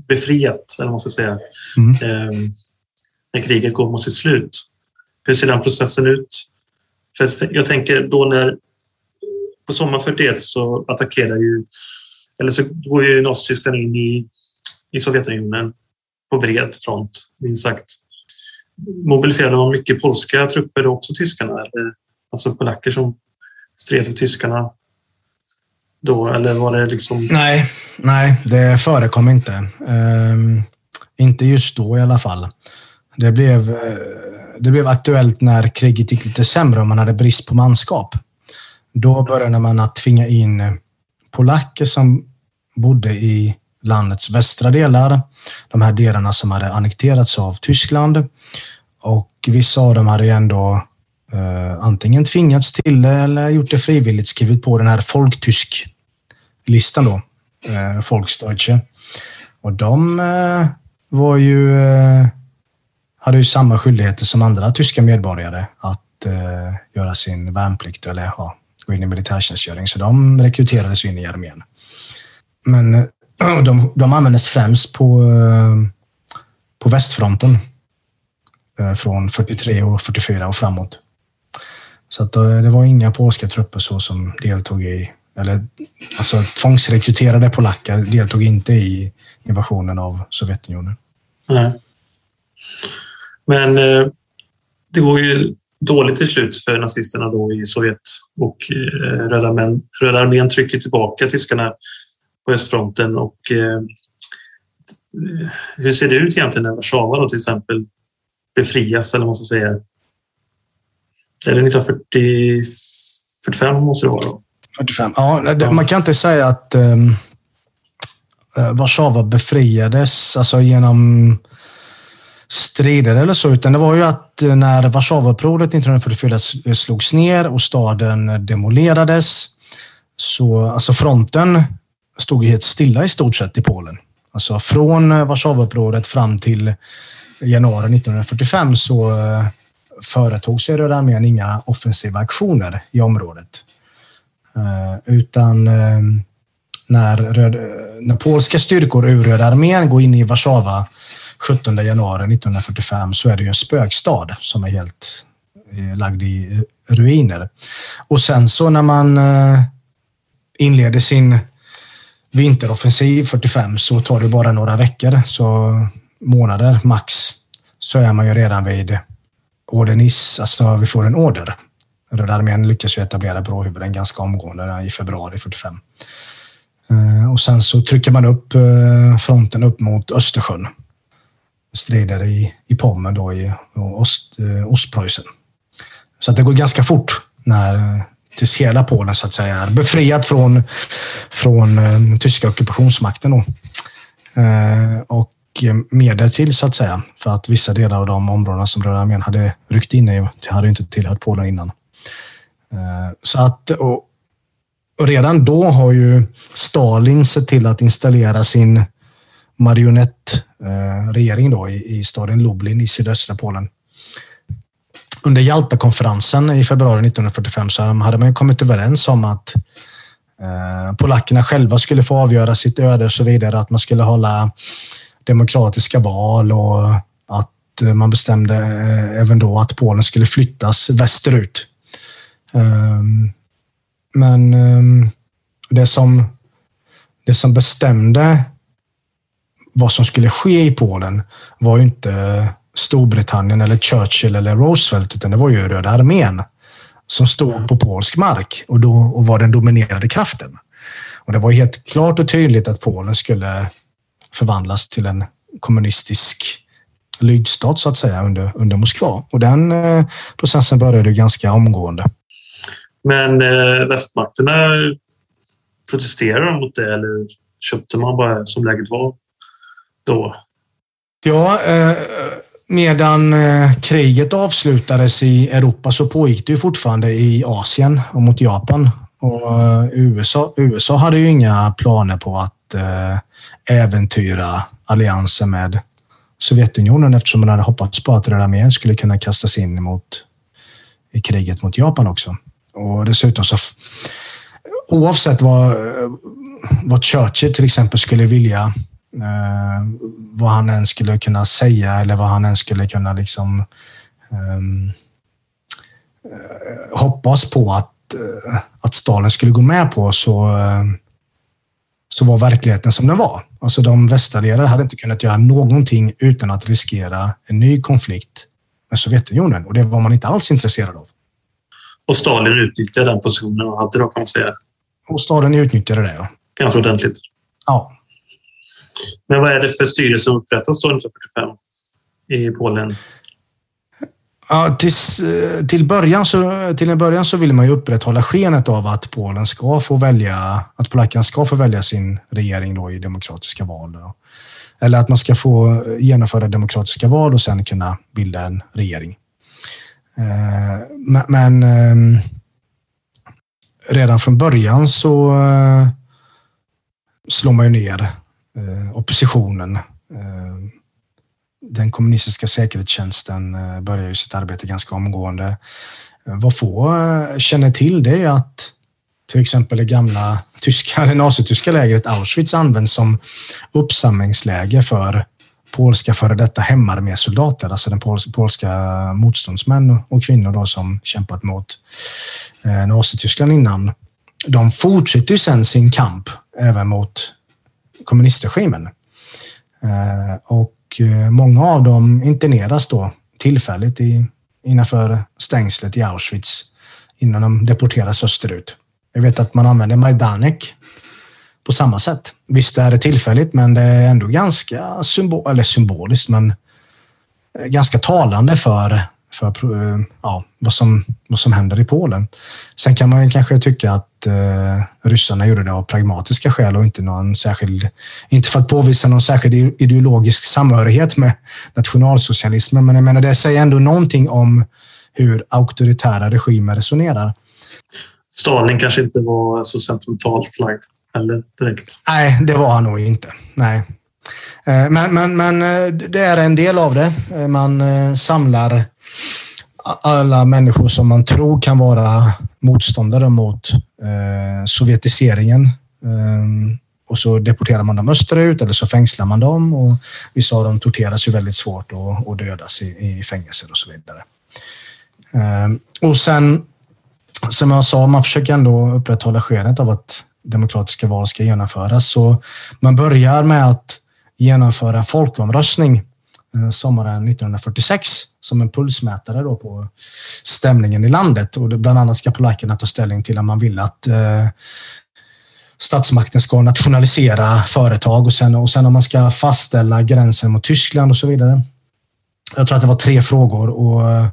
befriat, eller vad man säga, mm. eh, när kriget går mot sitt slut. Hur ser den processen ut? För jag tänker då när på sommaren 41 så attackerar ju eller så går ju Nazityskland in i, i Sovjetunionen på bred front, minst sagt mobiliserade man mycket polska trupper och också tyskarna? Eller, alltså polacker som stred för tyskarna då? Eller var det liksom... Nej, nej det förekom inte. Um, inte just då i alla fall. Det blev, eh, det blev aktuellt när kriget gick lite sämre och man hade brist på manskap. Då började man att tvinga in eh, polacker som bodde i landets västra delar. De här delarna som hade annekterats av Tyskland. Och vissa av dem hade ju ändå Eh, antingen tvingats till det eller gjort det frivilligt, skrivit på den här folktysk-listan då, eh, Volksdeutsche. Och de eh, var ju, eh, hade ju samma skyldigheter som andra tyska medborgare att eh, göra sin värnplikt eller ja, gå in i militärtjänstgöring. Så de rekryterades in i armén. Men eh, *clears throat* de, de användes främst på, eh, på västfronten eh, från 43 och 44 och framåt. Så att eh, det var inga polska trupper så som deltog i, eller alltså tvångsrekryterade polacker deltog inte i invasionen av Sovjetunionen. Nej. Men eh, det går ju dåligt till slut för nazisterna då i Sovjet och eh, Röda, armén, Röda armén trycker tillbaka tyskarna på östfronten. Och, eh, hur ser det ut egentligen när Warszawa då till exempel befrias, eller vad man ska säga? Är det 1945 måste det vara? Då? 45, ja. Det, man kan inte säga att um, Warszawa befriades alltså genom strider eller så, utan det var ju att när Warszawaupproret 1944 slogs ner och staden demolerades så alltså fronten stod helt stilla i stort sett i Polen. Alltså från Warszawaupproret fram till januari 1945 så eh, företog sig Röda armén inga offensiva aktioner i området. Eh, utan eh, när, röd, när polska styrkor ur Röda armén går in i Warszawa 17 januari 1945 så är det ju en spökstad som är helt eh, lagd i eh, ruiner. Och sen så när man eh, inleder sin vinteroffensiv 45 så tar det bara några veckor, så månader max, så är man ju redan vid ordernis, alltså vi får en order. Röda armén lyckas ju etablera Bråhuvuden ganska omgående i februari 45. Eh, och sen så trycker man upp eh, fronten upp mot Östersjön. Strider i, i Pommern då i Ost, eh, Ostpreussen. Så att det går ganska fort när tills hela Polen så att säga är befriat från, från tyska ockupationsmakten. Då. Och Eh, medel till så att säga, för att vissa delar av de områdena som Röda armén hade ryckt in i hade inte tillhört Polen innan. Eh, så att, och, och redan då har ju Stalin sett till att installera sin marionettregering eh, då i, i staden Lublin i sydöstra Polen under Jalta-konferensen i februari 1945 så hade man kommit överens om att polackerna själva skulle få avgöra sitt öde och så vidare. Att man skulle hålla demokratiska val och att man bestämde eh, även då att Polen skulle flyttas västerut. Ehm, men ehm, det som, det som bestämde vad som skulle ske i Polen var ju inte Storbritannien eller Churchill eller Roosevelt, utan det var ju Röda armén. som stod på polsk mark och, då, och var den dominerande kraften. Och det var helt klart och tydligt att Polen skulle förvandlas till en kommunistisk lydstat så att säga under, under Moskva. Och den eh, processen började ganska omgående. Men eh, västmakterna protesterade mot det eller köpte man bara som läget var då? Ja, eh, medan eh, kriget avslutades i Europa så pågick det ju fortfarande i Asien och mot Japan. Och eh, USA, USA hade ju inga planer på att Eh, äventyra alliansen med Sovjetunionen eftersom man hade hoppats på att Röda armén skulle kunna kastas in mot, i kriget mot Japan också. Och dessutom så oavsett vad, vad Churchill till exempel skulle vilja eh, vad han än skulle kunna säga eller vad han än skulle kunna liksom ehm, eh, hoppas på att, eh, att Stalin skulle gå med på så, eh, så var verkligheten som den var. Alltså de västallierade hade inte kunnat göra någonting utan att riskera en ny konflikt med Sovjetunionen och det var man inte alls intresserad av. Och Stalin utnyttjade den positionen han hade då kan man säga. Och Stalin utnyttjade det, ja. Ganska ordentligt. Ja. Men vad är det för styre som upprättas då 1945 i Polen? Ja, tills, eh, till, början så, till en början så vill man ju upprätthålla skenet av att Polen ska få välja, att polackerna ska få välja sin regering då i demokratiska val. Då. Eller att man ska få genomföra demokratiska val och sen kunna bilda en regering. Eh, men ehm, redan från början så eh, slår man ju ner oppositionen ehm, den kommunistiska säkerhetstjänsten eh, börjar ju sitt arbete ganska omgående. Eh, vad få eh, känner till det är att till exempel det gamla tyska, *laughs* det nazityska lägret Auschwitz används som uppsamlingsläge för polska före detta hemarmésoldater, alltså den polska motståndsmän och kvinnor då som kämpat mot Nazityskland innan. De fortsätter ju sen sin kamp även mot kommunistregimen. Och och eh, många av dem interneras då tillfälligt i, innanför stängslet i Auschwitz innan de deporteras österut. Jag vet att man använder Majdanek på samma sätt. Visst är det tillfälligt, men det är ändå ganska symbol, eller symboliskt, men eh, ganska talande för för ja, vad, som, vad som händer i Polen. Sen kan man kanske tycka att eh, ryssarna gjorde det av pragmatiska skäl och inte någon särskild, inte för att påvisa någon särskild ideologisk samhörighet med nationalsocialismen. Men jag menar, det säger ändå någonting om hur auktoritära regimer resonerar. Stalin kanske inte var så sentimentalt lagd eller direkt. Nej, det var han nog inte. Nej. Eh, men, men, men eh, det är en del av det. Eh, man samlar alla människor som man tror kan vara motståndare mot eh, sovjetiseringen. Eh, och så deporterar man dem österut eller så fängslar man dem och vissa av dem torteras ju väldigt svårt och, och dödas i, i fängelser och så vidare. Eh, och sen, som jag sa, man försöker ändå upprätthålla skenet av att demokratiska val ska genomföras. Så man börjar med att genomföra en folkomröstning eh, sommaren 1946 som en pulsmätare då på stämningen i landet. Och bland annat ska polackerna ta ställning till om man vill att eh, statsmakten ska nationalisera företag och sen, och sen om man ska fastställa gränsen mot Tyskland och så vidare. Jag tror att det var tre frågor och eh,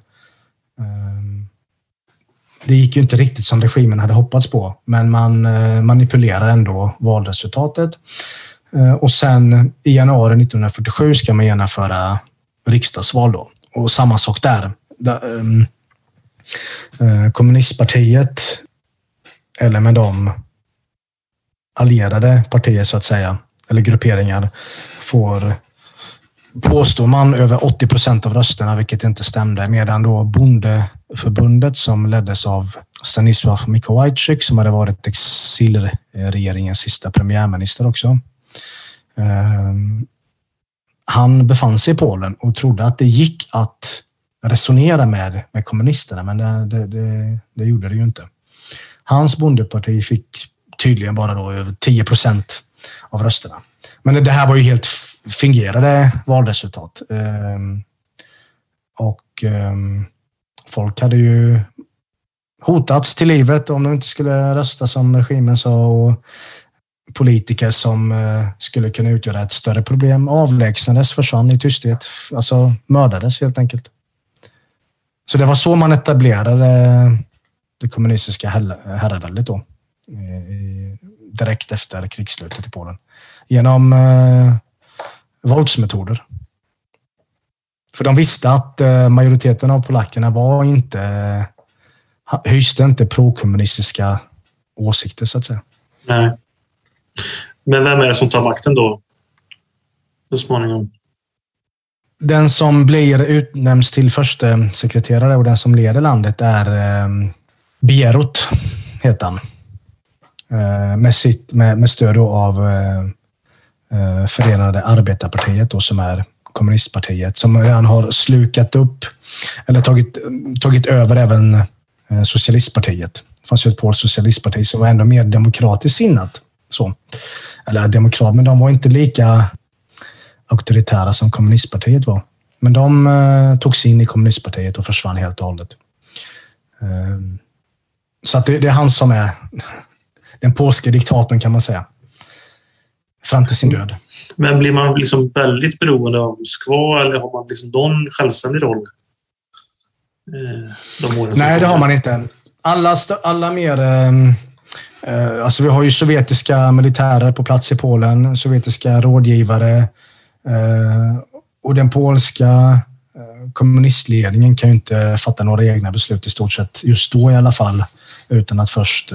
det gick ju inte riktigt som regimen hade hoppats på, men man eh, manipulerar ändå valresultatet. Eh, och sen i januari 1947 ska man genomföra riksdagsval då. Och samma sak där. Ehm, eh, kommunistpartiet, eller med de allierade partier så att säga, eller grupperingar, får påstår man över 80 procent av rösterna, vilket inte stämde, medan då bondeförbundet som leddes av Stanisław Mikołajczyk som hade varit exilregeringens sista premiärminister också, Ehm, han befann sig i Polen och trodde att det gick att resonera med, med kommunisterna, men det, det, det, det gjorde det ju inte. Hans bondeparti fick tydligen bara då över 10 procent av rösterna. Men det här var ju helt fingerade valresultat. Ehm, och ehm, folk hade ju hotats till livet om de inte skulle rösta som regimen sa och politiker som eh, skulle kunna utgöra ett större problem avlägsnades, försvann i tysthet. Alltså mördades helt enkelt. Så det var så man etablerade eh, det kommunistiska herraväldet då. Eh, direkt efter krigsslutet i Polen. Genom eh, våldsmetoder. För de visste att majoriteten av polackerna var inte, hyste inte prokommunistiska åsikter så att säga. Nej. Men vem är det som tar makten då? Så småningom. Den som blir utnämnd till första sekreterare och den som leder landet är eh, Bierut, heter han. Eh, med, sitt, med, med stöd av eh, eh, Förenade Arbetarpartiet då, som är kommunistpartiet som redan har slukat upp eller tagit, tagit över även eh, socialistpartiet. Det fanns ju ett polskt socialistparti som var ändå mer demokratiskt sinnat. Så. Eller demokrat, men de var inte lika auktoritära som kommunistpartiet var. Men de eh, tog sig in i kommunistpartiet och försvann helt och hållet. Eh, så att det, det, är han som är den polske diktatorn kan man säga. Fram till sin död. Men blir man liksom väldigt beroende av Moskva eller har man liksom någon självständig roll? Eh, Nej, det har man inte. Alla, alla mer... Eh, alltså vi har ju sovjetiska militärer på plats i Polen, sovjetiska rådgivare eh, och den polska eh, kommunistledningen kan ju inte fatta några egna beslut i stort sett, just då i alla fall, utan att först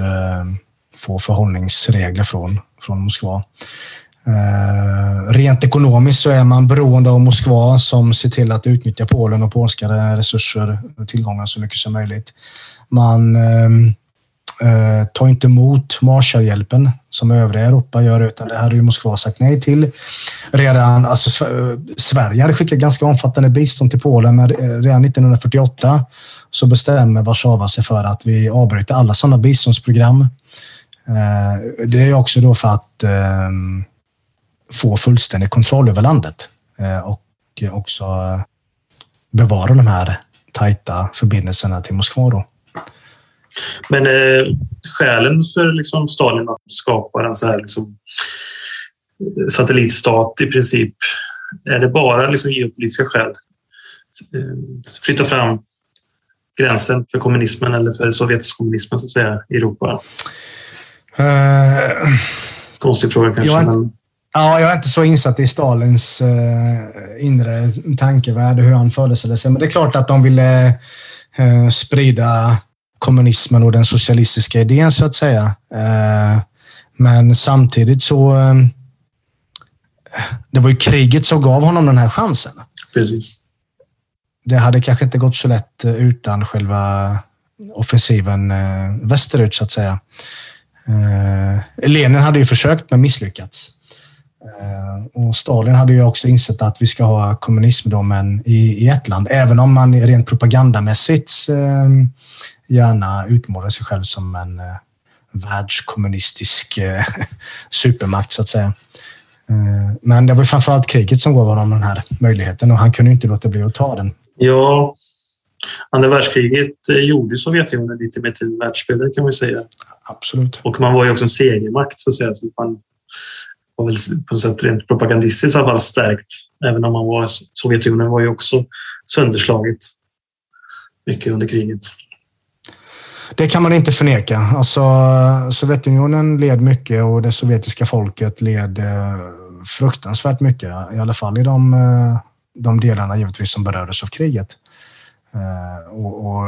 få förhållningsregler från, från Moskva. Rent ekonomiskt så är man beroende av Moskva som ser till att utnyttja Polen och polska resurser och tillgångar så mycket som möjligt. Man eh, ta inte emot Marshallhjälpen som övriga Europa gör, utan det hade ju Moskva sagt nej till. Redan, alltså, eh, Sverige hade skickat ganska omfattande bistånd till Polen, men eh, redan 1948 så bestämmer Warszawa sig för att vi avbryter alla sådana biståndsprogram. Eh, det är också då för att eh, få fullständig kontroll över landet eh, och eh, också bevara de här tajta förbindelserna till Moskva. Då. Men eh, skälen för liksom Stalin att skapa en så här liksom, satellitstat i princip, är det bara liksom geopolitiska skäl? Eh, flytta fram gränsen för kommunismen eller för sovjetisk kommunismen så att säga, i Europa? Uh, Konstig fråga kanske. Jag, men... Ja, jag är inte så insatt i Stalins uh, inre tankevärld hur han föreställde sig. Men det är klart att de ville uh, sprida kommunismen och den socialistiska idén så att säga. Uh, men samtidigt så... det var ju kriget som gav honom den här chansen. Precis. Det hade kanske inte gått så lätt utan själva offensiven västerut så att säga. Lenin hade ju försökt men misslyckats. Eh, och Stalin hade ju också insett att vi ska ha kommunism då, men i, i ett land. Även om man rent propagandamässigt eh, gärna utmålar sig själv som en eh, världskommunistisk eh, *laughs* supermakt så att säga. Eh, men det var framförallt kriget som gav honom den här möjligheten och han kunde inte låta bli att ta den. Ja, andra världskriget eh, gjorde Sovjetunionen lite mer till världsspelare kan man säga. Absolut. Och man var ju också en segermakt så att säga. Så man, var väl på något sätt rent propagandistiskt i alla fall stärkt. Även om man var, Sovjetunionen var ju också sönderslaget mycket under kriget. Det kan man inte förneka. Alltså, Sovjetunionen led mycket och det sovjetiska folket led eh, fruktansvärt mycket. I alla fall i de, eh, de delarna givetvis som berördes av kriget. Eh, och, och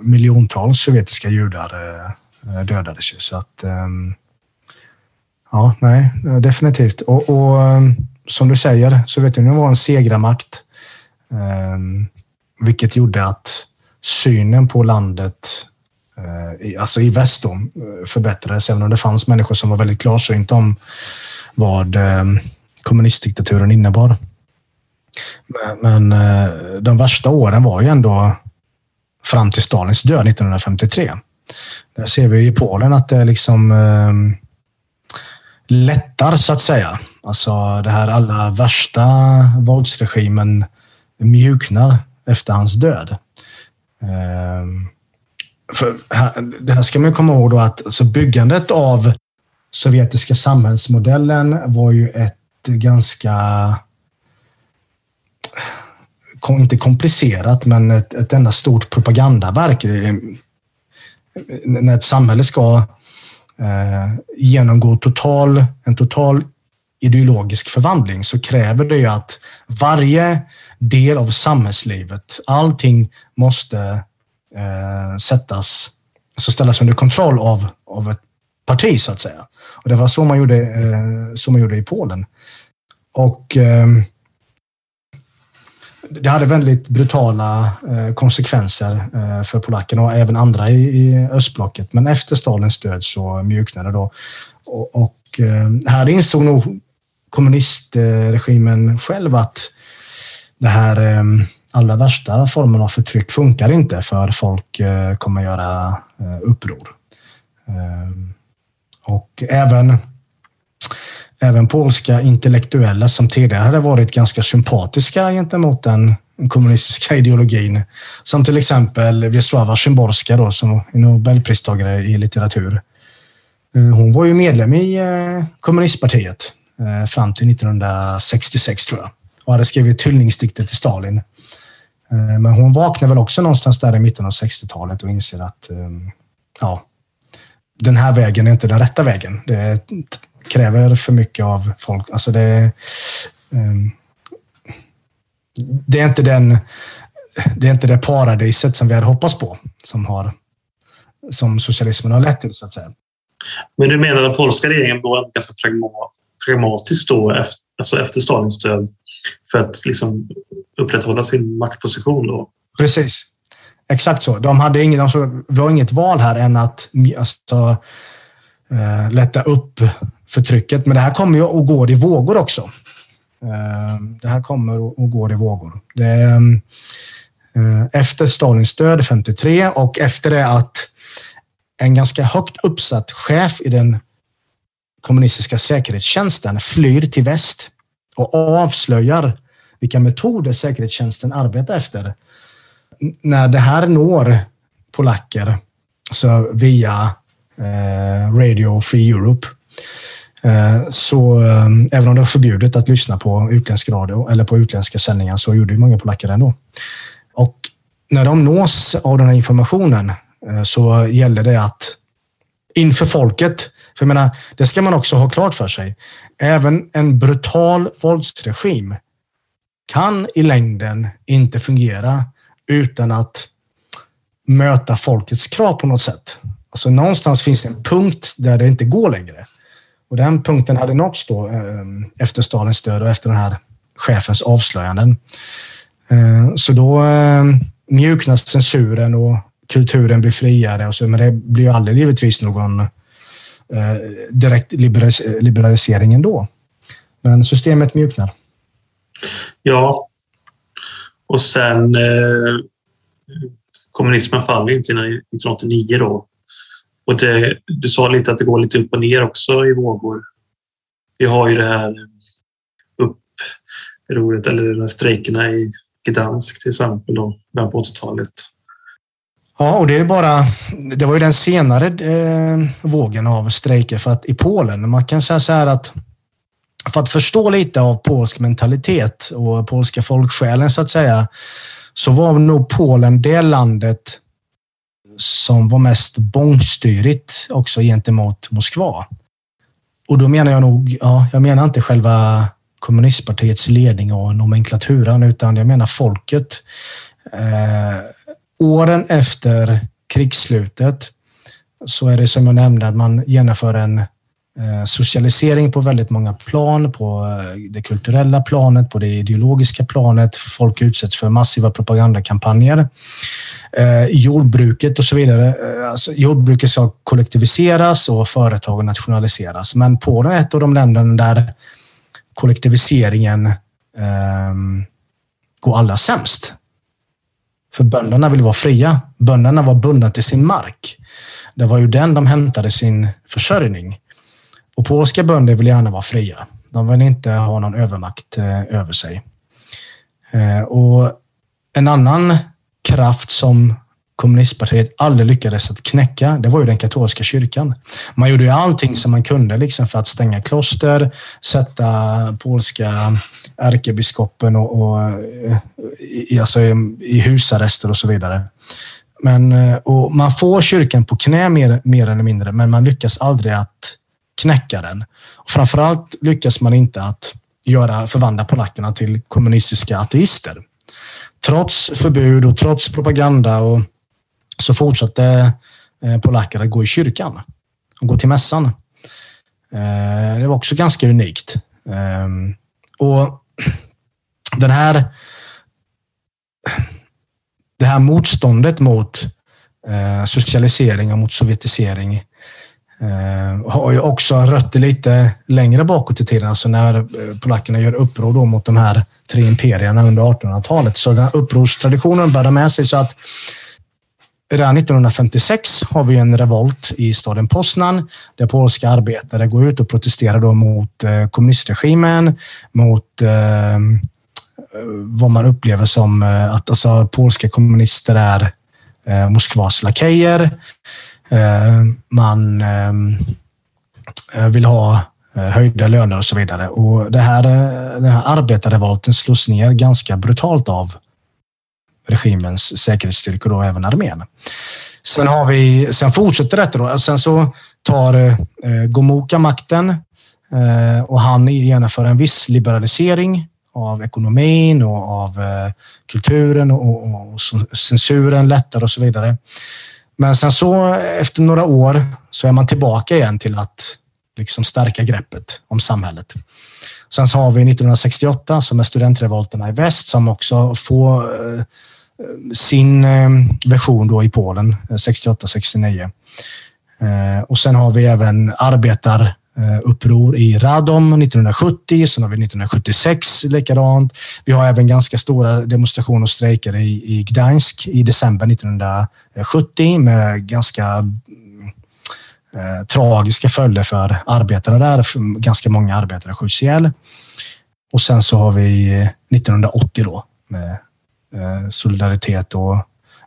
miljontals sovjetiska judar dödades ju. Så att, ehm, Ja, nej, definitivt. Och, och ehm, som du säger, Sovjetunionen var en segrarmakt. Ehm, vilket gjorde att synen på landet Eh, alltså i väst då, eh, förbättrades, även om det fanns människor som var väldigt klarsynta om vad eh, kommunistdiktaturen innebar. Men, men de värsta åren var ju ändå fram till Stalins död 1953. Där ser vi i Polen att det liksom lättar så att säga. Alltså det här allra värsta våldsregimen mjuknar efter hans död för här, det här ska man komma ihåg då att alltså byggandet av sovjetiska samhällsmodellen var ju ett ganska inte komplicerat, men ett, ett enda stort propagandaverk. När ett samhälle ska eh, genomgå total, en total ideologisk förvandling så kräver det ju att varje del av samhällslivet, allting måste eh, sättas, alltså ställas under kontroll av, av ett parti så att säga. Och det var så man gjorde, eh, så man gjorde i Polen. Och eh, det hade väldigt brutala eh, konsekvenser eh, för polackerna och även andra i östblocket. Men efter Stalins död så mjuknade det då. Och, och eh, här insåg nog kommunistregimen själv att det här eh, allra värsta formen av förtryck funkar inte för folk eh, kommer göra eh, uppror. Ehm, och även även polska intellektuella som tidigare hade varit ganska sympatiska gentemot den kommunistiska *laughs* ideologin. Som till exempel Wiesława Szymborska då, som är nobelpristagare i litteratur. Eh, hon var ju medlem i kommunistpartiet fram till 1966 tror jag och hade skrivit hyllningsdikter till Stalin. Eh, men hon vaknar väl också någonstans där i mitten av 60-talet och inser att ehm, ja, den här vägen är inte den rätta vägen. Det kräver för mycket av folk. Alltså det, ehm, det är inte den det är inte det paradiset som vi hade hoppats på som, har, som socialismen har lett till så att säga. Men du menar att polska regeringen var ganska pragmatisk då efter, alltså efter Stalins död för att liksom upprätthålla sin maktposition? Då? Precis. Exakt så. De hade ingen, alltså, de var inget val här än att alltså, eh, lätta upp förtrycket. Men det här kommer ju och går i vågor också. Eh, det här kommer och går i vågor. Det, eh, efter Stalins död 53 och efter det att en ganska högt uppsatt chef i den kommunistiska säkerhetstjänsten flyr till väst och avslöjar vilka metoder säkerhetstjänsten arbetar efter. När det här når polacker så via eh, Radio Free Europe Eh, så eh, även om det var förbjudet att lyssna på utländsk radio eller på utländska sändningar så gjorde många polacker det ändå. Och när de nås av den här informationen eh, så gäller det att inför folket, för jag menar, det ska man också ha klart för sig. Även en brutal våldsregim kan i längden inte fungera utan att möta folkets krav på något sätt. Alltså någonstans finns en punkt där det inte går längre. Och den punkten hade nåtts då eh, efter Stalins död och efter den här chefens avslöjanden. Eh, så då eh, mjuknas censuren och kulturen blir friare. Och så, men det blir ju aldrig givetvis någon direkt liberalisering ändå. Men systemet mjuknar. Ja. Och sen eh, kommunismen faller inte 1989 då. Och det, du sa lite att det går lite upp och ner också i vågor. Vi har ju det här eh, upproret eller de här strejkerna i Gdansk till exempel då, på 80-talet. Ja, och det är bara. Det var ju den senare eh, vågen av strejker för att i Polen, man kan säga så här att för att förstå lite av polsk mentalitet och polska folksjälen så att säga, så var nog Polen det landet som var mest bångstyrigt också gentemot Moskva. Och då menar jag nog, ja, jag menar inte själva kommunistpartiets ledning och nomenklaturan, utan jag menar folket. Eh, åren efter krigsslutet så är det som jag nämnde att man genomför en Eh, socialisering på väldigt många plan, på eh, det kulturella planet, på det ideologiska planet. Folk utsätts för massiva propagandakampanjer. Eh, jordbruket och så vidare. Alltså, jordbruket ska kollektiviseras och företagen nationaliseras. Men Polen är ett av de länderna där kollektiviseringen eh, går allra sämst. För bönderna vill vara fria. Bönderna var bundna till sin mark. Det var ju den de hämtade sin försörjning. Och polska bönder vill gärna vara fria. De vill inte ha någon övermakt eh, över sig. Eh, och en annan kraft som kommunistpartiet aldrig lyckades att knäcka, det var ju den katolska kyrkan. Man gjorde ju allting som man kunde liksom för att stänga kloster, sätta polska ärkebiskopen och, och eh, i, alltså i, i husarrester och så vidare. Men, och man får kyrkan på knä mer, mer eller mindre, men man lyckas aldrig att knäcka den. Och framförallt lyckas man inte att göra, förvandla polackerna till kommunistiska ateister. Trots förbud och trots propaganda och så fortsatte eh, polacker att gå i kyrkan och gå till mässan. Eh, det var också ganska unikt. Ehm, och den här det här motståndet mot eh, socialisering och mot sovjetisering Eh, har ju också rötter lite längre bakåt i tiden, alltså när eh, polackerna gör uppror mot de här tre imperierna under 1800-talet. Så den här upprorstraditionen bär med sig så att Redan 1956 har vi en revolt i staden Poznan där polska arbetare går ut och protesterar då mot eh, kommunistregimen, mot ehm, eh, vad man upplever som eh, att alltså, polska kommunister är eh, Moskvas lakejer. Eh, man ehm, eh, vill ha eh, höjda löner och så vidare. Och det här, den här arbetarrevolten slås ner ganska brutalt av regimens säkerhetsstyrkor och även armén. Sen, har vi, sen fortsätter detta. Då. Sen så tar eh, Gomuka makten eh, och han genomför en viss liberalisering av ekonomin och av eh, kulturen och, och, och censuren lättar och så vidare. Men sen så efter några år så är man tillbaka igen till att liksom stärka greppet om samhället. Sen så har vi 1968 som är studentrevolterna i väst som också får eh, sin eh, version då i Polen eh, 68-69. Och sen har vi även arbetar Eh, uppror i Radom 1970, sen har vi 1976 likadant. Vi har även ganska stora demonstrationer och strejker i, i Gdansk i december 1970 med ganska eh, tragiska följder för arbetarna där. Ganska många arbetare skjuts ihjäl. Och sen så har vi eh, 1980 då med Eh, solidaritet och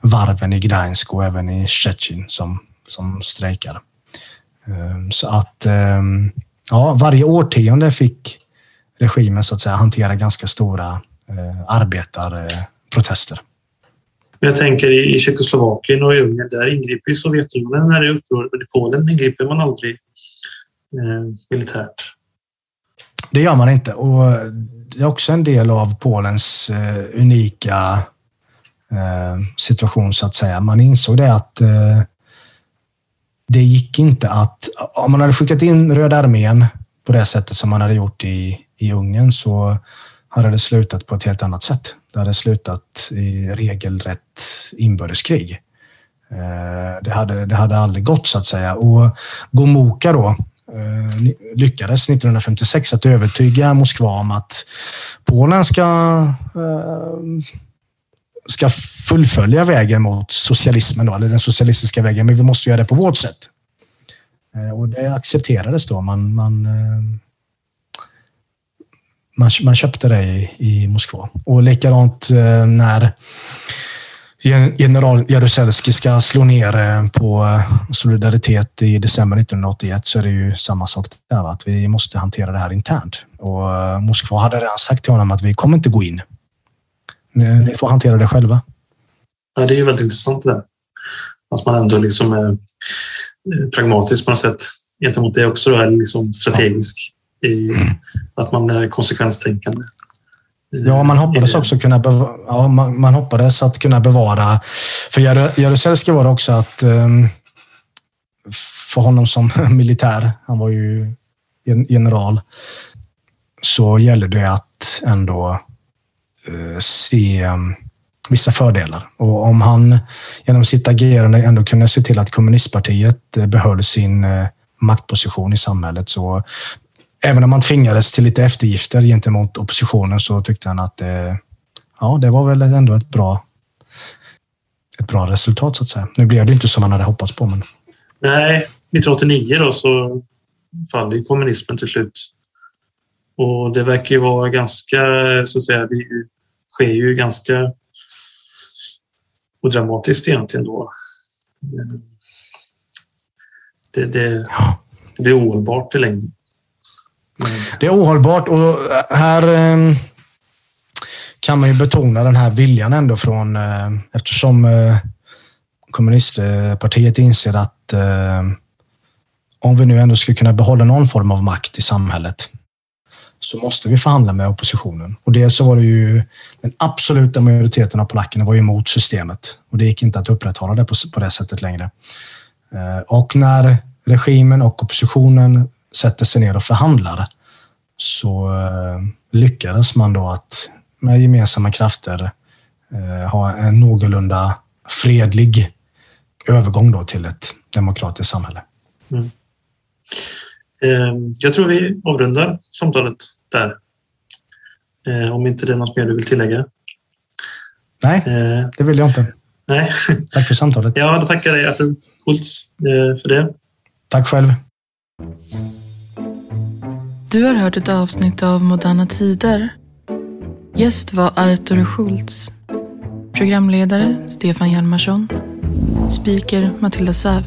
varven i Gdansk och även i Szczecin som, som strejkar. Eh, så att ehm, ja, varje årtionde fick regimen så att säga hantera ganska stora eh, arbetarprotester. Jag tänker i Tjeckoslovakien och i Ungern, där ingriper Sovjetunionen när det är uppror, men i Polen ingriper man aldrig eh, militärt. Det gör man inte och det är också en del av Polens eh, unika eh, situation så att säga. Man insåg det att eh, det gick inte att... Om man hade skickat in Röda armén på det sättet som man hade gjort i, i Ungern så hade det slutat på ett helt annat sätt. Det hade slutat i regelrätt inbördeskrig. Eh, det hade, det hade aldrig gått så att säga. Och Gomuka då, eh, lyckades 1956 att övertyga Moskva om att Polen ska, eh, ska fullfölja vägen mot socialismen, då, eller den socialistiska vägen, men vi måste göra det på vårt sätt. Eh, och det accepterades då. Man, man, eh, man, man köpte det i, i Moskva. Och likadant eh, när general Jaruzelski ska slå ner på Solidaritet i december 1981 så är det ju samma sak där. Att vi måste hantera det här internt. Och Moskva hade redan sagt till honom att vi kommer inte gå in. Ni får hantera det själva. Ja, det är ju väldigt intressant det där. Att man ändå liksom är pragmatisk på något sätt gentemot det också, då, är liksom strategisk. I mm. Att man är konsekvenstänkande. Ja, man hoppades också kunna ja, man, man, hoppades att kunna bevara. För Jaruzelski var det också att um, för honom som *laughs* militär, han var ju general, så gällde det att ändå Eh, se mm, vissa fördelar. Och om han genom sitt agerande ändå kunde se till att kommunistpartiet eh, behöll sin eh, maktposition i samhället så även om man tvingades till lite eftergifter gentemot oppositionen så tyckte han att det, ja, det var väl ändå ett bra, ett bra resultat så att säga. Nu blev det inte som man hade hoppats på. Men... Nej, 1989 då så faller kommunismen till slut. Och det verkar ju vara ganska, så att säga, det sker ju ganska och dramatiskt egentligen då. Det, det, det är ohållbart i längden. Det är ohållbart och här eh, kan man ju betona den här viljan ändå från, eh, eftersom eh, kommunistpartiet inser att eh, om vi nu ändå ska kunna behålla någon form av makt i samhället så måste vi förhandla med oppositionen. Och det så var det ju den absoluta majoriteten av polackerna var ju emot systemet och det gick inte att upprätthålla det på, på det sättet längre. Eh, och när regimen och oppositionen sätter sig ner och förhandlar så eh, lyckades man då att med gemensamma krafter eh, ha en någorlunda fredlig övergång då till ett demokratiskt samhälle. Mm jag tror vi avrundar samtalet där. Eh, om inte det är något mer du vill tillägga? Nej, Eh, det vill jag inte. nej, *laughs* Tack för samtalet. jag hade tackat dig Artur Schultz eh, för det. Tack själv. Du har hört ett avsnitt av Moderna Tider. Gäst var Artur Schultz. Programledare Stefan Hjalmarsson. Speaker Matilda Säv.